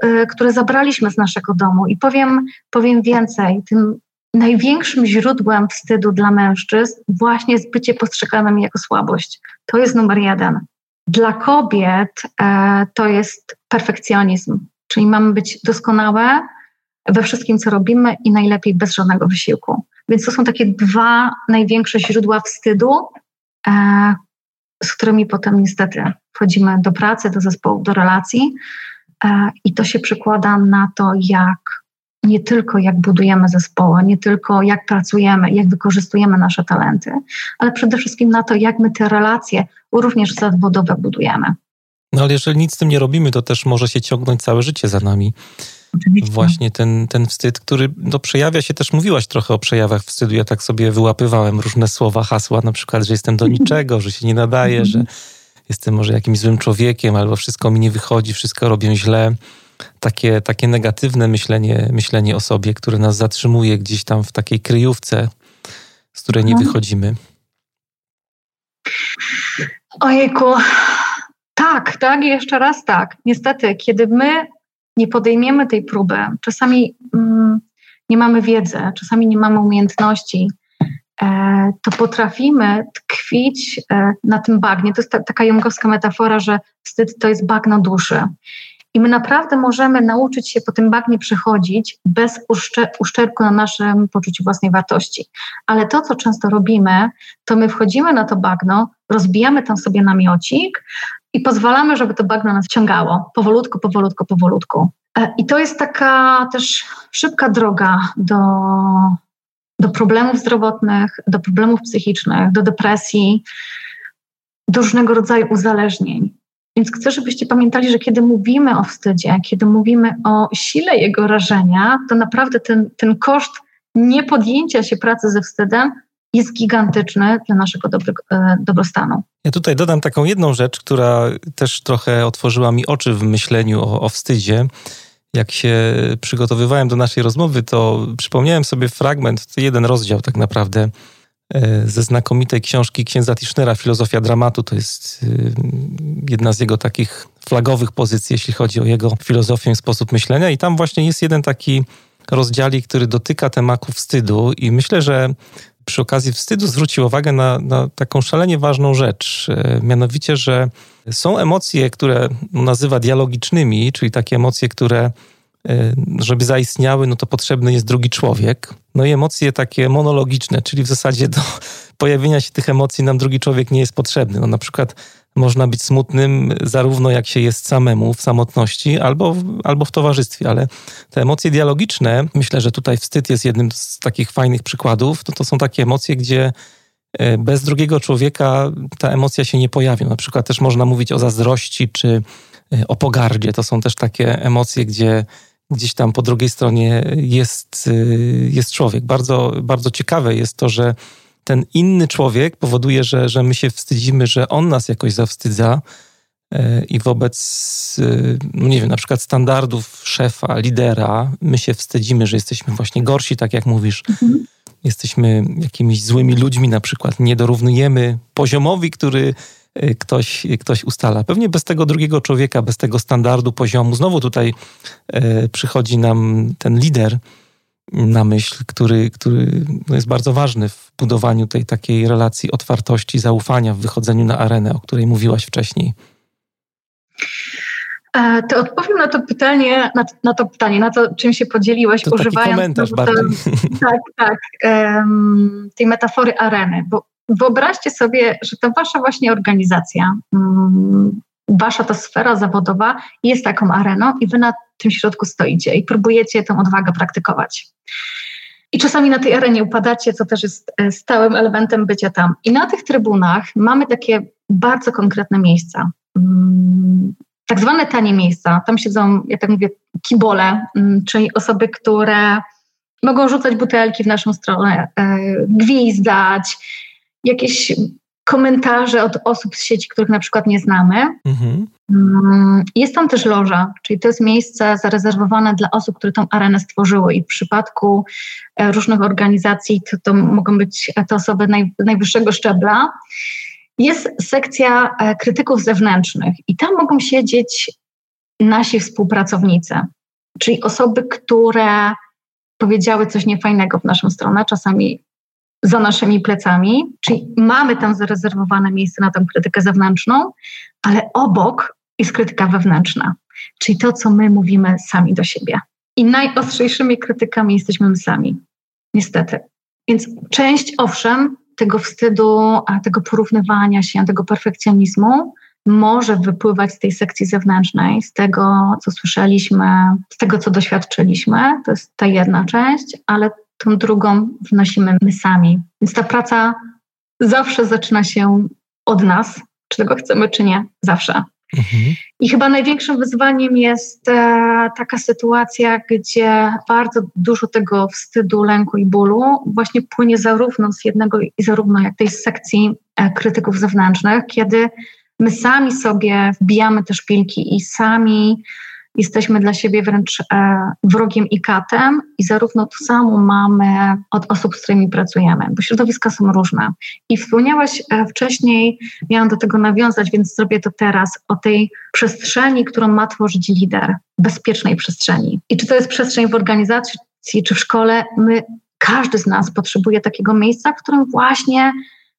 e, które zabraliśmy z naszego domu. I powiem, powiem więcej, tym największym źródłem wstydu dla mężczyzn właśnie jest bycie postrzeganym jako słabość. To jest numer jeden. Dla kobiet e, to jest perfekcjonizm, czyli mamy być doskonałe we wszystkim, co robimy i najlepiej bez żadnego wysiłku. Więc to są takie dwa największe źródła wstydu, e, z którymi potem niestety wchodzimy do pracy, do zespołu, do relacji e, i to się przekłada na to, jak nie tylko jak budujemy zespoły, nie tylko jak pracujemy, jak wykorzystujemy nasze talenty, ale przede wszystkim na to, jak my te relacje również zawodowe budujemy. No ale jeżeli nic z tym nie robimy, to też może się ciągnąć całe życie za nami. Oczywiście. Właśnie ten, ten wstyd, który no, przejawia się, też mówiłaś trochę o przejawach wstydu. Ja tak sobie wyłapywałem różne słowa, hasła, na przykład, że jestem do (laughs) niczego, że się nie nadaje, mhm. że jestem może jakimś złym człowiekiem, albo wszystko mi nie wychodzi, wszystko robię źle. takie, takie negatywne myślenie, myślenie o sobie, które nas zatrzymuje gdzieś tam w takiej kryjówce, z której nie mhm. wychodzimy. Ojejku, tak, tak i jeszcze raz tak. Niestety, kiedy my nie podejmiemy tej próby, czasami mm, nie mamy wiedzy, czasami nie mamy umiejętności, e, to potrafimy tkwić e, na tym bagnie. To jest ta, taka jungowska metafora, że wstyd to jest bagno duszy. I my naprawdę możemy nauczyć się po tym bagnie przechodzić bez uszcze, uszczerbku na naszym poczuciu własnej wartości. Ale to, co często robimy, to my wchodzimy na to bagno, rozbijamy tam sobie namiocik i pozwalamy, żeby to bagno nas ciągało powolutku, powolutku, powolutku. E, I to jest taka też szybka droga do, do problemów zdrowotnych, do problemów psychicznych, do depresji, do różnego rodzaju uzależnień. Więc chcę, żebyście pamiętali, że kiedy mówimy o wstydzie, kiedy mówimy o sile jego rażenia, to naprawdę ten, ten koszt niepodjęcia się pracy ze wstydem jest gigantyczny dla naszego dobrego, e, dobrostanu. Ja tutaj dodam taką jedną rzecz, która też trochę otworzyła mi oczy w myśleniu o, o wstydzie. Jak się przygotowywałem do naszej rozmowy, to przypomniałem sobie fragment, jeden rozdział tak naprawdę E, ze znakomitej książki księdza Tischnera Filozofia dramatu. To jest e, jedna z jego takich flagowych pozycji, jeśli chodzi o jego filozofię i sposób myślenia. I tam właśnie jest jeden taki rozdziałik, który dotyka tematu wstydu i myślę, że przy okazji wstydu zwrócił uwagę na, na taką szalenie ważną rzecz, e, mianowicie, że są emocje, które nazywa dialogicznymi, czyli takie emocje, które Y, żeby zaistniały, no to potrzebny jest drugi człowiek. No i emocje takie monologiczne, czyli w zasadzie do (laughs) pojawienia się tych emocji nam drugi człowiek nie jest potrzebny. No na przykład można być smutnym zarówno jak się jest samemu w samotności, albo albo w towarzystwie, ale te emocje dialogiczne, myślę, że tutaj wstyd jest jednym z takich fajnych przykładów, to, to są takie emocje, gdzie y, bez drugiego człowieka ta emocja się nie pojawia. Na przykład też można mówić o zazdrości czy y, o pogardzie. To są też takie emocje, gdzie gdzieś tam po drugiej stronie jest, y, jest człowiek. Bardzo, bardzo ciekawe jest to, że ten inny człowiek powoduje, że, że my się wstydzimy, że on nas jakoś zawstydza y, i wobec, y, no nie wiem, na przykład standardów szefa, lidera, my się wstydzimy, że jesteśmy właśnie gorsi, tak jak mówisz. Mhm. Jesteśmy jakimiś złymi ludźmi, na przykład nie dorównujemy poziomowi, który Y, ktoś, ktoś ustala. Pewnie bez tego drugiego człowieka, bez tego standardu poziomu, znowu tutaj przychodzi nam ten lider na myśl, który, który no, jest bardzo ważny w budowaniu tej takiej relacji otwartości, zaufania w wychodzeniu na arenę, o której mówiłaś wcześniej. To odpowiem na to pytanie, na, na to pytanie, na to, czym się podzieliłeś, to używając komentarz no, bardziej. (laughs) tak, tak, um, tej metafory areny, bo Wyobraźcie sobie, że ta wasza właśnie organizacja, mm, wasza ta sfera zawodowa jest taką areną i wy na tym środku stoicie i próbujecie tę odwagę praktykować. I czasami na tej arenie upadacie, co też jest e, stałym elementem bycia tam. I na tych trybunach mamy takie bardzo konkretne miejsca. Mm, tak zwane tanie miejsca. Tam siedzą, ja tak mówię, kibole, mm, czyli osoby, które mogą rzucać butelki w naszą stronę, e, gwizdać, jakieś komentarze od osób z sieci, których na przykład nie znamy. Mhm. Mm, jest tam też loża, czyli to jest miejsce zarezerwowane dla osób, które tą arenę stworzyły i w przypadku e, różnych organizacji to, to mogą być te osoby naj, najwyższego szczebla. Jest sekcja e, krytyków zewnętrznych i tam mogą siedzieć nasi współpracownicy, czyli osoby, które powiedziały coś niefajnego w naszą stronę, czasami za naszymi plecami, czyli mamy tam zarezerwowane miejsce na tę krytykę zewnętrzną, ale obok jest krytyka wewnętrzna, czyli to, co my mówimy sami do siebie. I najostrzejszymi krytykami jesteśmy my sami, niestety. Więc część, owszem, tego wstydu, tego porównywania się, tego perfekcjonizmu może wypływać z tej sekcji zewnętrznej, z tego, co słyszeliśmy, z tego, co doświadczyliśmy. To jest ta jedna część, ale tą drugą wnosimy my sami. Więc ta praca zawsze zaczyna się od nas, czy tego chcemy, czy nie, zawsze. Mhm. I chyba największym wyzwaniem jest e, taka sytuacja, gdzie bardzo dużo tego wstydu, lęku i bólu właśnie płynie zarówno z jednego i zarówno jak tej sekcji e, krytyków zewnętrznych, kiedy my sami sobie wbijamy te szpilki i sami jesteśmy dla siebie wręcz e, wrogiem i katem i zarówno to samo mamy od osób, z którymi pracujemy, bo środowiska są różne. I wspomniałaś e, wcześniej, miałam do tego nawiązać, więc zrobię to teraz, o tej przestrzeni, którą ma tworzyć lider, bezpiecznej przestrzeni. I czy to jest przestrzeń w organizacji, czy w szkole, my, każdy z nas potrzebuje takiego miejsca, w którym właśnie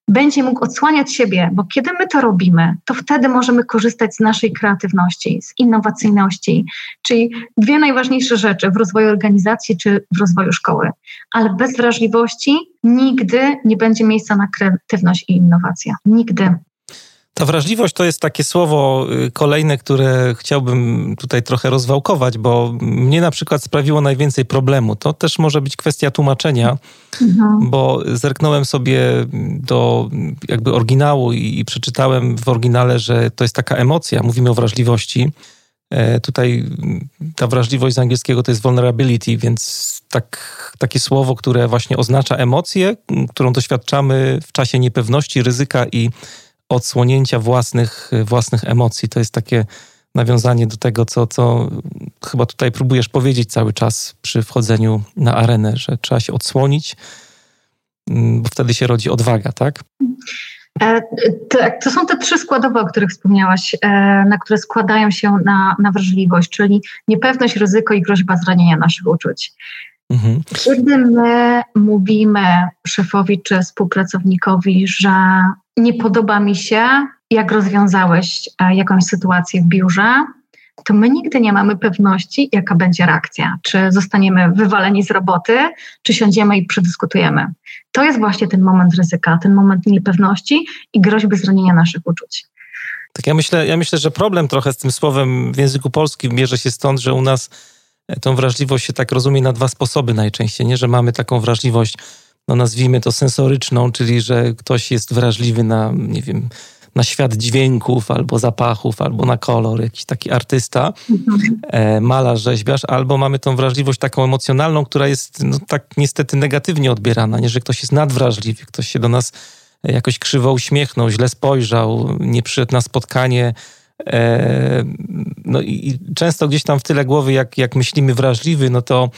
będzie mógł odsłaniać siebie, bo kiedy my to robimy, to wtedy możemy korzystać z naszej kreatywności, z innowacyjności, czyli dwie najważniejsze rzeczy w rozwoju organizacji czy w rozwoju szkoły. Ale bez wrażliwości nigdy nie będzie miejsca na kreatywność i innowację. Nigdy. Ta wrażliwość to jest takie słowo y, kolejne, które chciałbym tutaj trochę rozwałkować, bo mnie na przykład sprawiło najwięcej problemu. To też może być kwestia tłumaczenia, mhm. bo zerknąłem sobie do jakby oryginału i, i przeczytałem w oryginale, że to jest taka emocja. Mówimy o wrażliwości. E, tutaj ta wrażliwość z angielskiego to jest vulnerability, więc tak, takie słowo, które właśnie oznacza emocję, którą doświadczamy w czasie niepewności, ryzyka i odsłonięcia własnych, własnych emocji. To jest takie nawiązanie do tego, co, co chyba tutaj próbujesz powiedzieć cały czas przy wchodzeniu na arenę, że trzeba się odsłonić, mm, bo wtedy się rodzi odwaga, tak? Tak, to są te trzy składowe, o których wspomniałaś, e, na które składają się na, na wrażliwość, czyli niepewność, ryzyko i groźba zranienia naszych uczuć. Mhm. Kiedy my mówimy szefowi czy współpracownikowi, że nie podoba mi się, jak rozwiązałeś e, jakąś sytuację w biurze, to my nigdy nie mamy pewności, jaka będzie reakcja. Czy zostaniemy wywaleni z roboty, czy siądziemy i przedyskutujemy. To jest właśnie ten moment ryzyka, ten moment niepewności i groźby zranienia naszych uczuć. Tak, ja myślę, ja myślę, że problem trochę z tym słowem w języku polskim bierze się stąd, że u nas tą wrażliwość się tak rozumie na dwa sposoby najczęściej, nie? Że mamy taką wrażliwość, no nazwijmy to sensoryczną, czyli że ktoś jest wrażliwy na, nie wiem, na świat dźwięków, albo zapachów, albo na kolor, jakiś taki artysta, e, malarz, rzeźbiarz, albo mamy tą wrażliwość taką emocjonalną, która jest no, tak niestety negatywnie odbierana, nie, że ktoś jest nadwrażliwy, ktoś się do nas jakoś krzywo uśmiechnął, źle spojrzał, nie przyszedł na spotkanie, E, no i często gdzieś tam w tyle głowy, jak, jak myślimy wrażliwy, no to e,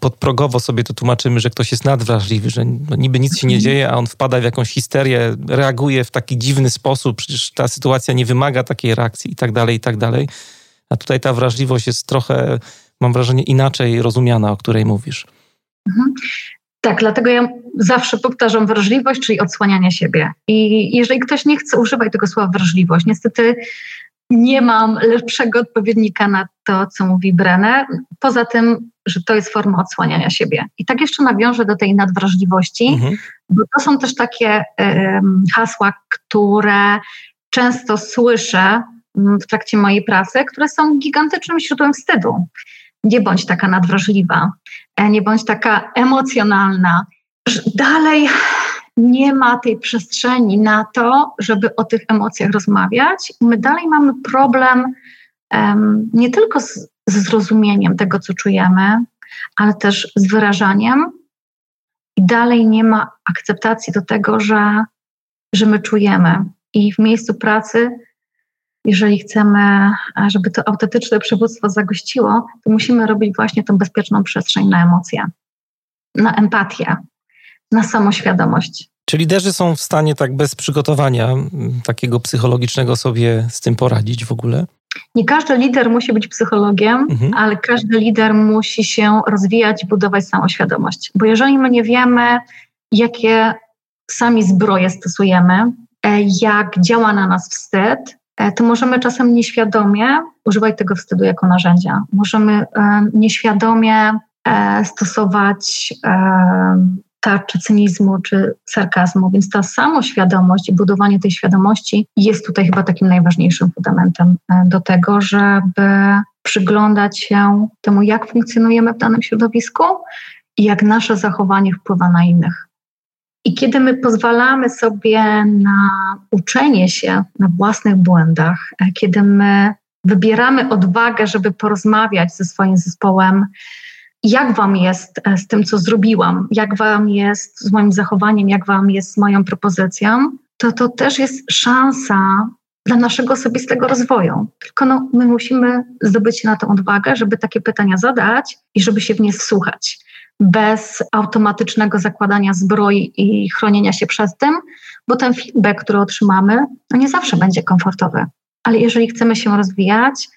podprogowo sobie to tłumaczymy, że ktoś jest nadwrażliwy, że no niby nic się nie dzieje, a on wpada w jakąś histerię, reaguje w taki dziwny sposób, przecież ta sytuacja nie wymaga takiej reakcji i tak dalej, i tak dalej. A tutaj ta wrażliwość jest trochę, mam wrażenie, inaczej rozumiana, o której mówisz. Mhm. Tak, dlatego ja zawsze powtarzam wrażliwość, czyli odsłanianie siebie. I jeżeli ktoś nie chce używać tego słowa wrażliwość, niestety nie mam lepszego odpowiednika na to, co mówi Brenner, poza tym, że to jest forma odsłaniania siebie. I tak jeszcze nawiążę do tej nadwrażliwości, mhm. bo to są też takie um, hasła, które często słyszę w trakcie mojej pracy, które są gigantycznym źródłem wstydu nie bądź taka nadwrażliwa, e, nie bądź taka emocjonalna. Dalej nie ma tej przestrzeni na to, żeby o tych emocjach rozmawiać. My dalej mamy problem um, nie tylko z, z zrozumieniem tego, co czujemy, ale też z wyrażaniem. I dalej nie ma akceptacji do tego, że, że my czujemy. I w miejscu pracy jeżeli chcemy, żeby to autentyczne przywództwo zagościło, to musimy robić właśnie tą bezpieczną przestrzeń na emocje, na empatię, na samoświadomość. Czy liderzy są w stanie tak bez przygotowania takiego psychologicznego sobie z tym poradzić w ogóle? Nie każdy lider musi być psychologiem, mhm. ale każdy lider musi się rozwijać budować samoświadomość. Bo jeżeli my nie wiemy, jakie sami zbroje stosujemy, e, jak działa na nas wstyd, E, to możemy czasem nieświadomie używać tego wstydu jako narzędzia. Możemy e, nieświadomie stosować tarczy cynizmu czy sarkazmu, więc ta samoświadomość i budowanie tej świadomości jest tutaj chyba takim najważniejszym fundamentem do tego, żeby przyglądać się temu, jak funkcjonujemy w danym środowisku i jak nasze zachowanie wpływa na innych. I kiedy my pozwalamy sobie na uczenie się na własnych błędach, e, kiedy my wybieramy odwagę, żeby porozmawiać ze swoim zespołem, jak Wam jest e, z tym, co zrobiłam, jak Wam jest z moim zachowaniem, jak Wam jest z moją propozycją, to to też jest szansa dla naszego osobistego rozwoju. Tylko no, my musimy zdobyć na tę odwagę, żeby takie pytania zadać i żeby się w nie wsłuchać. Bez automatycznego zakładania zbroi i chronienia się przez tym, bo ten feedback, który otrzymamy, no nie zawsze będzie komfortowy. Ale jeżeli chcemy się rozwijać,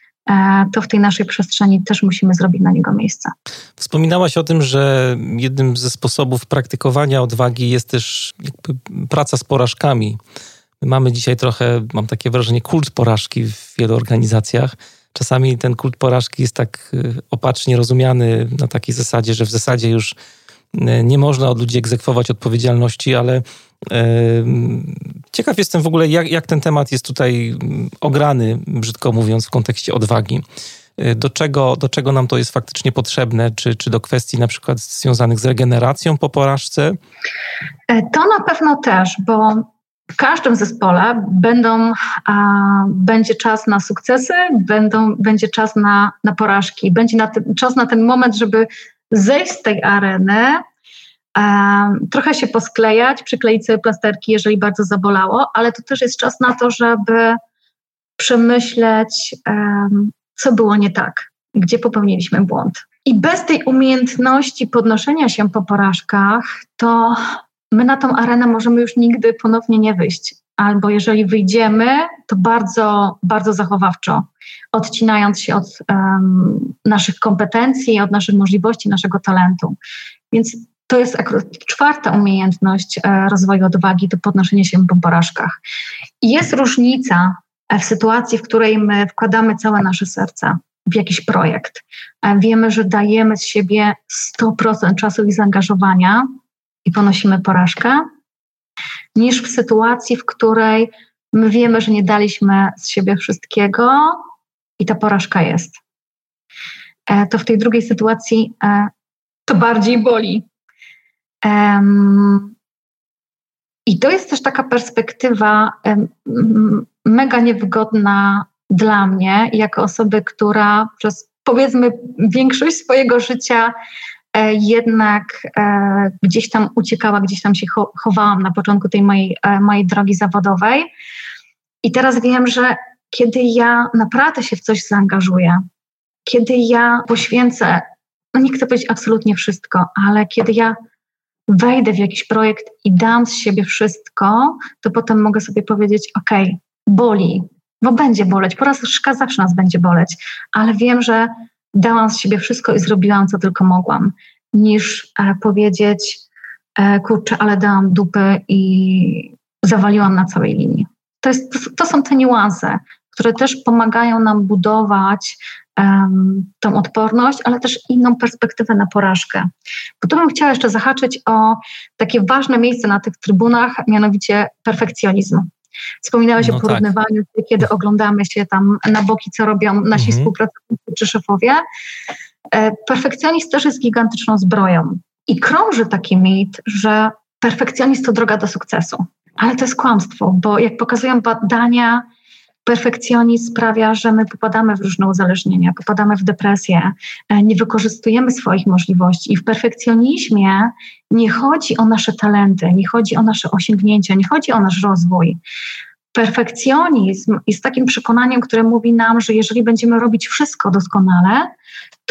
to w tej naszej przestrzeni też musimy zrobić na niego miejsce. Wspominałaś o tym, że jednym ze sposobów praktykowania odwagi jest też praca z porażkami. My mamy dzisiaj trochę, mam takie wrażenie, kult porażki w wielu organizacjach. Czasami ten kult porażki jest tak y, opacznie rozumiany na takiej zasadzie, że w zasadzie już nie można od ludzi egzekwować odpowiedzialności, ale Ciekaw jestem w ogóle, jak, jak ten temat jest tutaj mm, ograny, brzydko mówiąc, w kontekście odwagi. Y, do czego, do czego nam to jest faktycznie potrzebne? Czy, czy do kwestii na przykład związanych z regeneracją po porażce? E, to na pewno też, bo w każdym zespole będą, a, będzie czas na sukcesy, będą, będzie czas na, na porażki, będzie na czas na ten moment, żeby zejść z tej areny, trochę się posklejać, przykleić sobie plasterki, jeżeli bardzo zabolało, ale to też jest czas na to, żeby przemyśleć, co było nie tak, gdzie popełniliśmy błąd. I bez tej umiejętności podnoszenia się po porażkach, to my na tą arenę możemy już nigdy ponownie nie wyjść. Albo jeżeli wyjdziemy, to bardzo, bardzo zachowawczo, odcinając się od um, naszych kompetencji, od naszych możliwości, naszego talentu. Więc to jest czwarta umiejętność e, rozwoju odwagi, to podnoszenie się po porażkach. I jest różnica w sytuacji, w której my wkładamy całe nasze serce w jakiś projekt. E, wiemy, że dajemy z siebie 100% czasu i zaangażowania i ponosimy porażkę, niż w sytuacji, w której my wiemy, że nie daliśmy z siebie wszystkiego i ta porażka jest. To w tej drugiej sytuacji to bardziej boli, i to jest też taka perspektywa mega niewygodna dla mnie, jako osoby, która przez powiedzmy większość swojego życia e, jednak e, gdzieś tam uciekała, gdzieś tam się chowałam na początku tej mojej, e, mojej drogi zawodowej. I teraz wiem, że kiedy ja naprawdę się w coś zaangażuję, kiedy ja poświęcę, no nie chcę powiedzieć absolutnie wszystko, ale kiedy ja wejdę w jakiś projekt i dam z siebie wszystko, to potem mogę sobie powiedzieć: OK, boli, bo będzie boleć, porażka zawsze nas będzie boleć, ale wiem, że dałam z siebie wszystko i zrobiłam, co tylko mogłam, niż e, powiedzieć: e, Kurczę, ale dałam dupy i zawaliłam na całej linii. To, jest, to, to są te niuanse, które też pomagają nam budować um, tą odporność, ale też inną perspektywę na porażkę. Bo tu bym chciała jeszcze zahaczyć o takie ważne miejsce na tych trybunach, mianowicie perfekcjonizm. Wspominałeś no o tak. porównywaniu, tak. kiedy oglądamy się tam na boki, co robią nasi mhm. współpracownicy czy szefowie. E, perfekcjonizm też jest gigantyczną zbroją. I krąży taki mit, że perfekcjonizm to droga do sukcesu. Ale to jest kłamstwo, bo jak pokazują badania, perfekcjonizm sprawia, że my popadamy w różne uzależnienia, popadamy w depresję, e, nie wykorzystujemy swoich możliwości. I w perfekcjonizmie nie chodzi o nasze talenty, nie chodzi o nasze osiągnięcia, nie chodzi o nasz rozwój. Perfekcjonizm jest takim przekonaniem, które mówi nam, że jeżeli będziemy robić wszystko doskonale,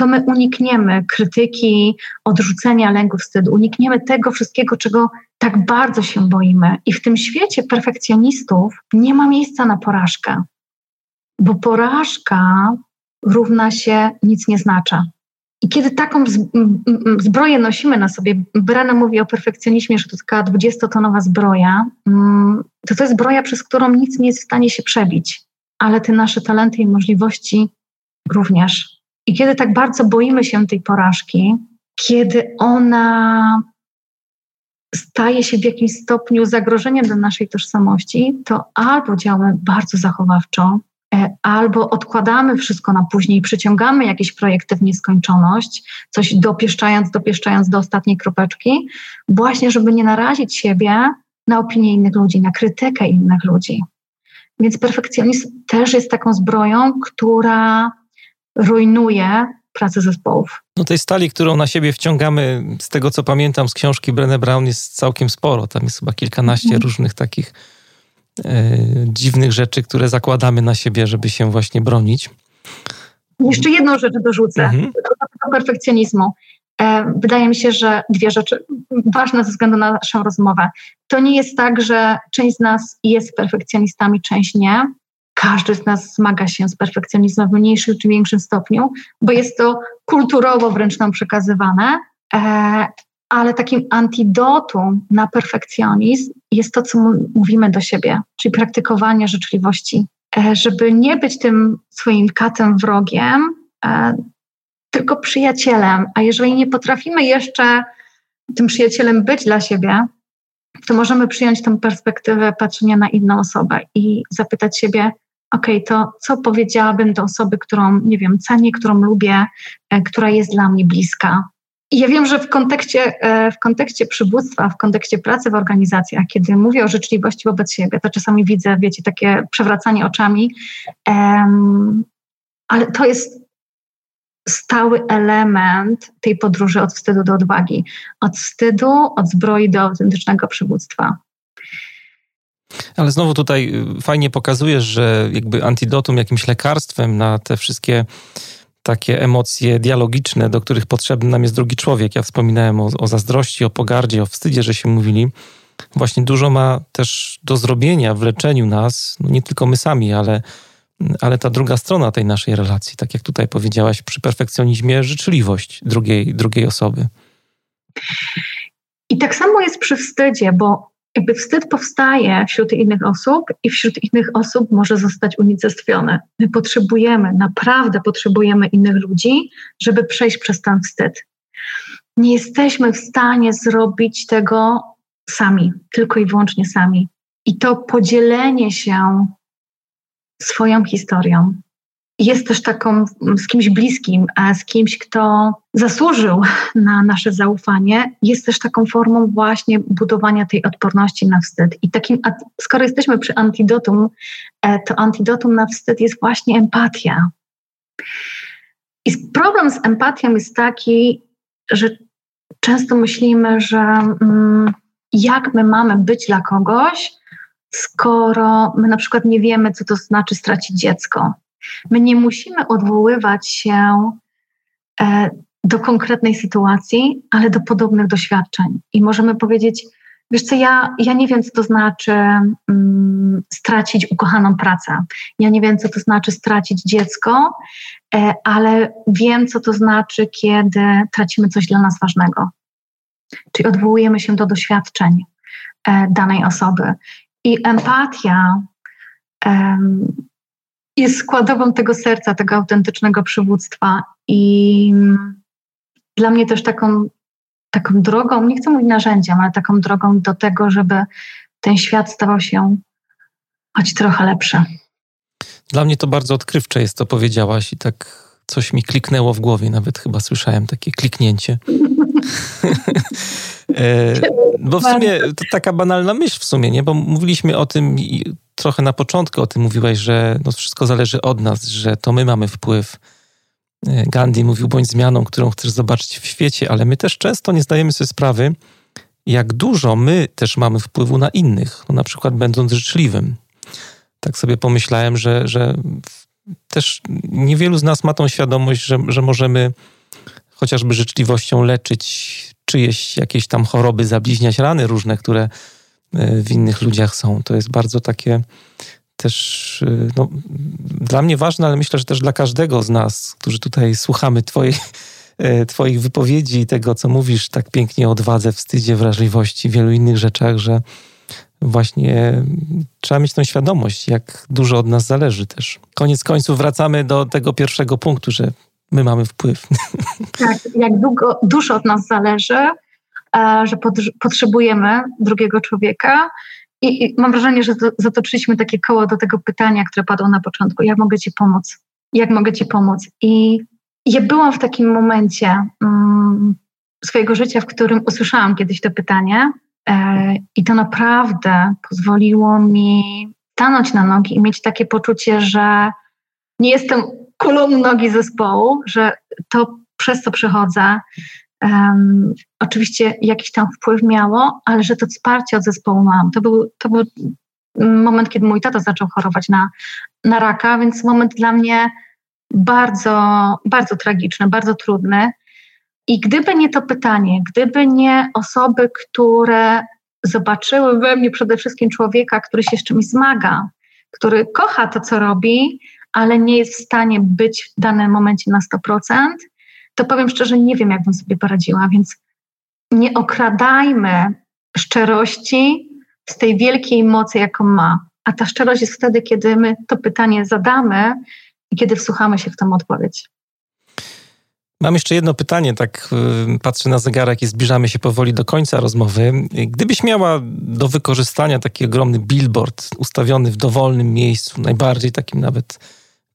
to my unikniemy krytyki, odrzucenia, lęku, wstydu, unikniemy tego wszystkiego, czego tak bardzo się boimy. I w tym świecie perfekcjonistów nie ma miejsca na porażkę, bo porażka równa się nic nie znacza. I kiedy taką zbroję nosimy na sobie, Brana mówi o perfekcjonizmie, że to taka 20-tonowa zbroja, mm, to to jest zbroja, przez którą nic nie jest w stanie się przebić, ale te nasze talenty i możliwości również. I kiedy tak bardzo boimy się tej porażki, kiedy ona staje się w jakimś stopniu zagrożeniem dla naszej tożsamości, to albo działamy bardzo zachowawczo, e, albo odkładamy wszystko na później, przyciągamy jakieś projekty w nieskończoność, coś dopieszczając, dopieszczając do ostatniej kropeczki, właśnie żeby nie narazić siebie na opinię innych ludzi, na krytykę innych ludzi. Więc perfekcjonizm też jest taką zbroją, która rujnuje pracę zespołów. No tej stali, którą na siebie wciągamy, z tego co pamiętam z książki Brené Brown jest całkiem sporo. Tam jest chyba kilkanaście mhm. różnych takich dziwnych rzeczy, które zakładamy na siebie, żeby się właśnie bronić. Jeszcze jedną rzecz dorzucę mhm. do perfekcjonizmu. E, wydaje mi się, że dwie rzeczy ważne ze względu na naszą rozmowę. To nie jest tak, że część z nas jest perfekcjonistami, część nie. Każdy z nas zmaga się z perfekcjonizmem w mniejszym czy większym stopniu, bo jest to kulturowo wręcz nam przekazywane. E, ale takim antidotum na perfekcjonizm jest to, co mówimy do siebie, czyli praktykowanie życzliwości. E, żeby nie być tym swoim katem wrogiem, tylko przyjacielem. A jeżeli nie potrafimy jeszcze tym przyjacielem być dla siebie, to możemy przyjąć tę perspektywę patrzenia na inną osobę i zapytać siebie, ok, to co powiedziałabym do osoby, którą, nie wiem, cenię, którą lubię, e, która jest dla mnie bliska. I ja wiem, że w kontekście, e, w kontekście przywództwa, w kontekście pracy w organizacjach, kiedy mówię o życzliwości wobec siebie, to czasami widzę, wiecie, takie przewracanie oczami, um, ale to jest stały element tej podróży od wstydu do odwagi. Od wstydu, od zbroi do autentycznego przywództwa. Ale znowu tutaj y, fajnie pokazujesz, że jakby antidotum, jakimś lekarstwem na te wszystkie takie emocje dialogiczne, do których potrzebny nam jest drugi człowiek. Ja wspominałem o, o zazdrości, o pogardzie, o wstydzie, że się mówili. Właśnie dużo ma też do zrobienia w leczeniu nas, no nie tylko my sami, ale ale ta druga strona tej naszej relacji, tak jak tutaj powiedziałaś, przy perfekcjonizmie, życzliwość drugiej, drugiej osoby. I tak samo jest przy wstydzie, bo jakby wstyd powstaje wśród innych osób i wśród innych osób może zostać unicestwiony. My potrzebujemy, naprawdę potrzebujemy innych ludzi, żeby przejść przez ten wstyd. Nie jesteśmy w stanie zrobić tego sami, tylko i wyłącznie sami. I to podzielenie się swoją historią. Jest też taką z kimś bliskim, z kimś, kto zasłużył na nasze zaufanie, jest też taką formą właśnie budowania tej odporności na wstyd. I takim, skoro jesteśmy przy antidotum, e, to antidotum na wstyd jest właśnie empatia. I problem z empatią jest taki, że często myślimy, że mm, jak my mamy być dla kogoś, skoro my na przykład nie wiemy, co to znaczy stracić dziecko. My nie musimy odwoływać się e, do konkretnej sytuacji, ale do podobnych doświadczeń. I możemy powiedzieć, wiesz co, ja, ja nie wiem, co to znaczy um, stracić ukochaną pracę. Ja nie wiem, co to znaczy stracić dziecko, e, ale wiem, co to znaczy, kiedy tracimy coś dla nas ważnego. Czyli odwołujemy się do doświadczeń e, danej osoby. I empatia jest składową tego serca, tego autentycznego przywództwa. I dla mnie też taką, taką drogą, nie chcę mówić narzędziem, ale taką drogą do tego, żeby ten świat stawał się choć trochę lepszy. Dla mnie to bardzo odkrywcze jest, to powiedziałaś i tak coś mi kliknęło w głowie, nawet chyba słyszałem takie kliknięcie. (laughs) E, bo w sumie to taka banalna myśl w sumie, nie? Bo mówiliśmy o tym trochę na początku o tym mówiłaś, że no wszystko zależy od nas, że to my mamy wpływ. E, Gandhi mówił, bądź zmianą, którą chcesz zobaczyć w świecie, ale my też często nie zdajemy sobie sprawy, jak dużo my też mamy wpływu na innych, no na przykład będąc życzliwym. Tak sobie pomyślałem, że, że też niewielu z nas ma tą świadomość, że, że możemy chociażby życzliwością leczyć czyjeś jakieś tam choroby, zabliźniać rany różne, które w innych ludziach są. To jest bardzo takie też e, no, dla mnie ważne, ale myślę, że też dla każdego z nas, którzy tutaj słuchamy e, twoich wypowiedzi i tego, co mówisz tak pięknie o odwadze, wstydzie, wrażliwości, wielu innych rzeczach, że właśnie trzeba mieć tą świadomość, jak dużo od nas zależy też. Koniec końców wracamy do tego pierwszego punktu, że my mamy wpływ. Tak, jak długo, dużo od nas zależy, e, że potrzebujemy drugiego człowieka. I, I, mam wrażenie, że zatoczyliśmy takie koło do tego pytania, które padło na początku. Jak mogę Ci pomóc? Jak mogę Ci pomóc? I ja byłam w takim momencie um, swojego życia, w którym usłyszałam kiedyś to pytanie, e, i to naprawdę pozwoliło mi stanąć na nogi i mieć takie poczucie, że nie jestem kulą nogi zespołu, że to przez co przechodzę, um, oczywiście jakiś tam wpływ miało, ale że to wsparcie od zespołu mam. To był, to był moment, kiedy mój tata zaczął chorować na, na raka, więc moment dla mnie bardzo, bardzo tragiczny, bardzo trudny. I gdyby nie to pytanie, gdyby nie osoby, które zobaczyły we mnie przede wszystkim człowieka, który się z czymś zmaga, który kocha to, co robi, ale nie jest w stanie być w danym momencie na 100%, to powiem szczerze, nie wiem, jak bym sobie poradziła, więc nie okradajmy szczerości z tej wielkiej mocy, jaką ma. A ta szczerość jest wtedy, kiedy my to pytanie zadamy i kiedy wsłuchamy się w tą odpowiedź. Mam jeszcze jedno pytanie, tak y, patrzę na zegarek i zbliżamy się powoli do końca rozmowy. Gdybyś miała do wykorzystania taki ogromny billboard ustawiony w dowolnym miejscu, najbardziej takim nawet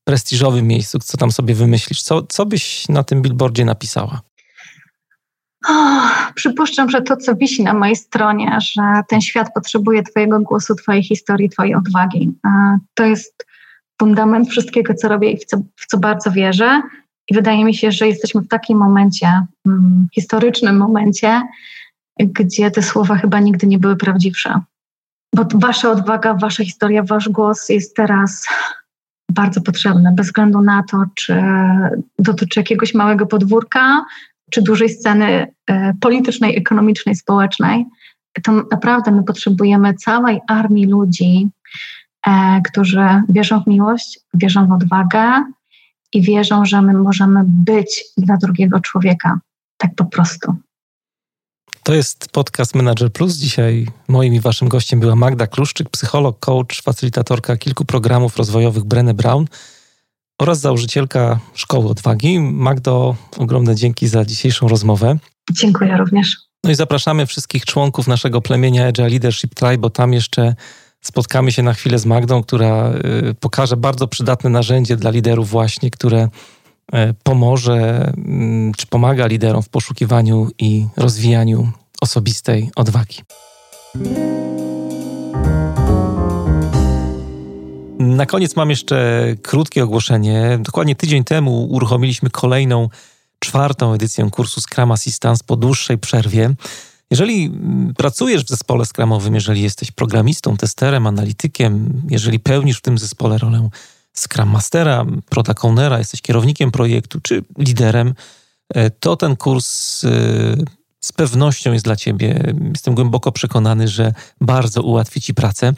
prestiżowym miejscu, co tam sobie wymyślisz, co, co byś na tym billboardzie napisała? przypuszczam, że to, co wisi na mojej stronie, że ten świat potrzebuje Twojego głosu, Twojej historii, Twojej odwagi. To jest fundament wszystkiego, co robię i w co, w co bardzo wierzę. I wydaje mi się, że jesteśmy w takim momencie, hmm, historycznym momencie, gdzie te słowa chyba nigdy nie były prawdziwsze. Bo Wasza odwaga, Wasza historia, Wasz głos jest teraz bardzo potrzebny, bez względu na to, czy dotyczy jakiegoś małego podwórka, czy dużej sceny e, politycznej, ekonomicznej, społecznej, to naprawdę my potrzebujemy całej armii ludzi, e, którzy wierzą w miłość, wierzą w odwagę i wierzą, że my możemy być dla drugiego człowieka. Tak po prostu. To jest podcast Manager Plus. Dzisiaj moim i waszym gościem była Magda Kluszczyk, psycholog, coach, facylitatorka kilku programów rozwojowych Brené Brown oraz założycielka Szkoły Odwagi. Magdo, ogromne dzięki za dzisiejszą rozmowę. Dziękuję również. No i zapraszamy wszystkich członków naszego plemienia Agile Leadership Tribe, bo tam jeszcze spotkamy się na chwilę z Magdą, która y, pokaże bardzo przydatne narzędzie dla liderów właśnie, które pomoże mm, czy pomaga liderom w poszukiwaniu i rozwijaniu osobistej odwagi. Na koniec mam jeszcze krótkie ogłoszenie. Dokładnie tydzień temu uruchomiliśmy kolejną, czwartą edycję kursu Scrum Assistance po dłuższej przerwie. Jeżeli pracujesz w zespole skramowym, jeżeli jesteś programistą, testerem, analitykiem, jeżeli pełnisz w tym zespole rolę Scrum Mastera, Product Ownera, jesteś kierownikiem projektu czy liderem, e, to ten kurs e, z pewnością jest dla Ciebie. Jestem głęboko przekonany, że bardzo ułatwi Ci pracę.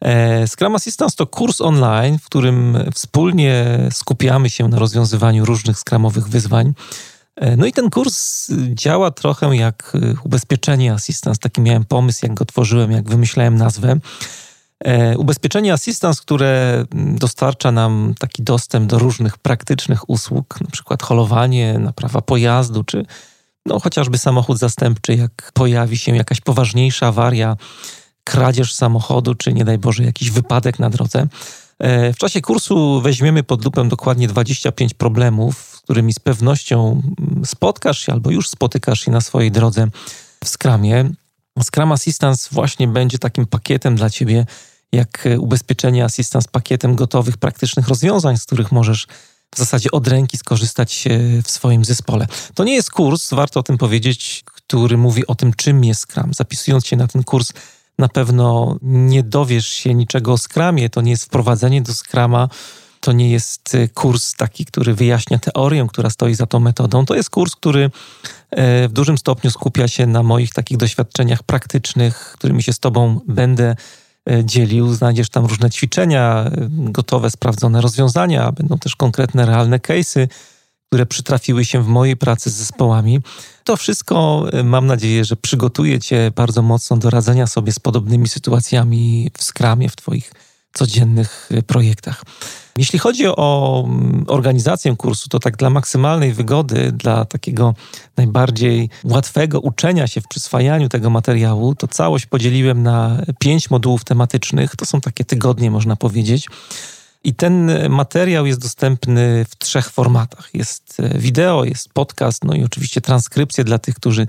E, Scrum Assistance to kurs online, w którym wspólnie skupiamy się na rozwiązywaniu różnych skramowych wyzwań. No i ten kurs działa trochę jak ubezpieczenie Assistance. Taki miałem pomysł, jak go tworzyłem, jak wymyślałem nazwę. Ubezpieczenie Assistance, które dostarcza nam taki dostęp do różnych praktycznych usług, na przykład holowanie, naprawa pojazdu, czy no, chociażby samochód zastępczy, jak pojawi się jakaś poważniejsza awaria, kradzież samochodu, czy nie daj Boże jakiś wypadek na drodze. E, w czasie kursu weźmiemy pod lupę dokładnie 25 problemów, z którymi z pewnością mm, spotkasz się albo już spotykasz się na swojej drodze w Scrumie. Scrum Assistance właśnie będzie takim pakietem dla Ciebie, jak ubezpieczenie Assistance, pakietem gotowych, praktycznych rozwiązań, z których możesz w zasadzie od ręki skorzystać w swoim zespole. To nie jest kurs, warto o tym powiedzieć, który mówi o tym, czym jest Scrum. Zapisując się na ten kurs, na pewno nie dowiesz się niczego o skramie, to nie jest wprowadzenie do skrama, to nie jest y, kurs taki, który wyjaśnia teorię, która stoi za tą metodą. To jest kurs, który e, w dużym stopniu skupia się na moich takich doświadczeniach praktycznych, którymi się z Tobą będę e, dzielił. Znajdziesz tam różne ćwiczenia, e, gotowe, sprawdzone rozwiązania, będą też konkretne, realne case'y które przytrafiły się w mojej pracy z zespołami. To wszystko y, mam nadzieję, że przygotuje Cię bardzo mocno do radzenia sobie z podobnymi sytuacjami w skramie, w Twoich codziennych y, projektach. Jeśli chodzi o mm, organizację kursu, to tak dla maksymalnej wygody, dla takiego najbardziej łatwego uczenia się w przyswajaniu tego materiału, to całość podzieliłem na pięć modułów tematycznych. To są takie tygodnie, można powiedzieć. I ten materiał jest dostępny w trzech formatach. Jest e, wideo, jest podcast, no i oczywiście transkrypcje dla tych, którzy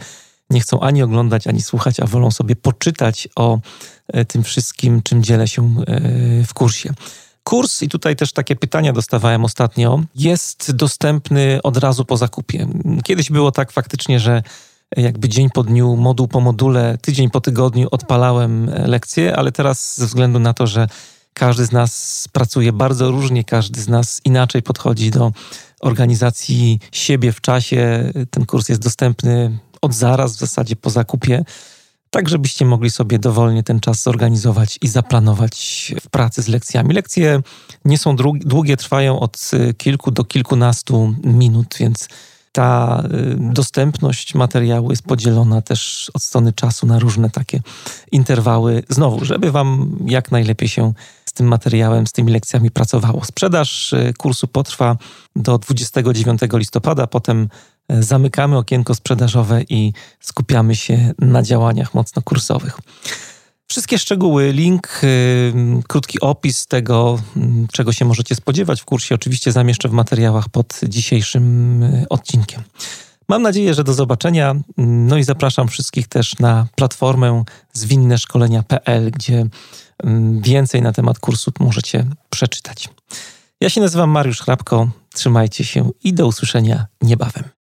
nie chcą ani oglądać, ani słuchać, a wolą sobie poczytać o e, tym wszystkim, czym dzielę się e, w kursie. Kurs, i tutaj też takie pytania dostawałem ostatnio, jest dostępny od razu po zakupie. Kiedyś było tak faktycznie, że jakby dzień po dniu, moduł po module, tydzień po tygodniu odpalałem lekcje, ale teraz ze względu na to, że każdy z nas pracuje bardzo różnie, każdy z nas inaczej podchodzi do organizacji siebie w czasie. Ten kurs jest dostępny od zaraz, w zasadzie po zakupie, tak żebyście mogli sobie dowolnie ten czas zorganizować i zaplanować w pracy z lekcjami. Lekcje nie są długie, trwają od kilku do kilkunastu minut, więc ta y, dostępność materiału jest podzielona też od strony czasu na różne takie interwały. Znowu, żeby Wam jak najlepiej się z tym materiałem, z tymi lekcjami pracowało. Sprzedaż y, kursu potrwa do 29 listopada, potem y, zamykamy okienko sprzedażowe i skupiamy się na działaniach mocno kursowych. Wszystkie szczegóły, link, yy, krótki opis tego, yy, czego się możecie spodziewać w kursie, oczywiście zamieszczę w materiałach pod dzisiejszym yy, odcinkiem. Mam nadzieję, że do zobaczenia. No i zapraszam wszystkich też na platformę zwinneszkolenia.pl, gdzie mm, więcej na temat kursu możecie przeczytać. Ja się nazywam Mariusz Hrabko. Trzymajcie się i do usłyszenia niebawem.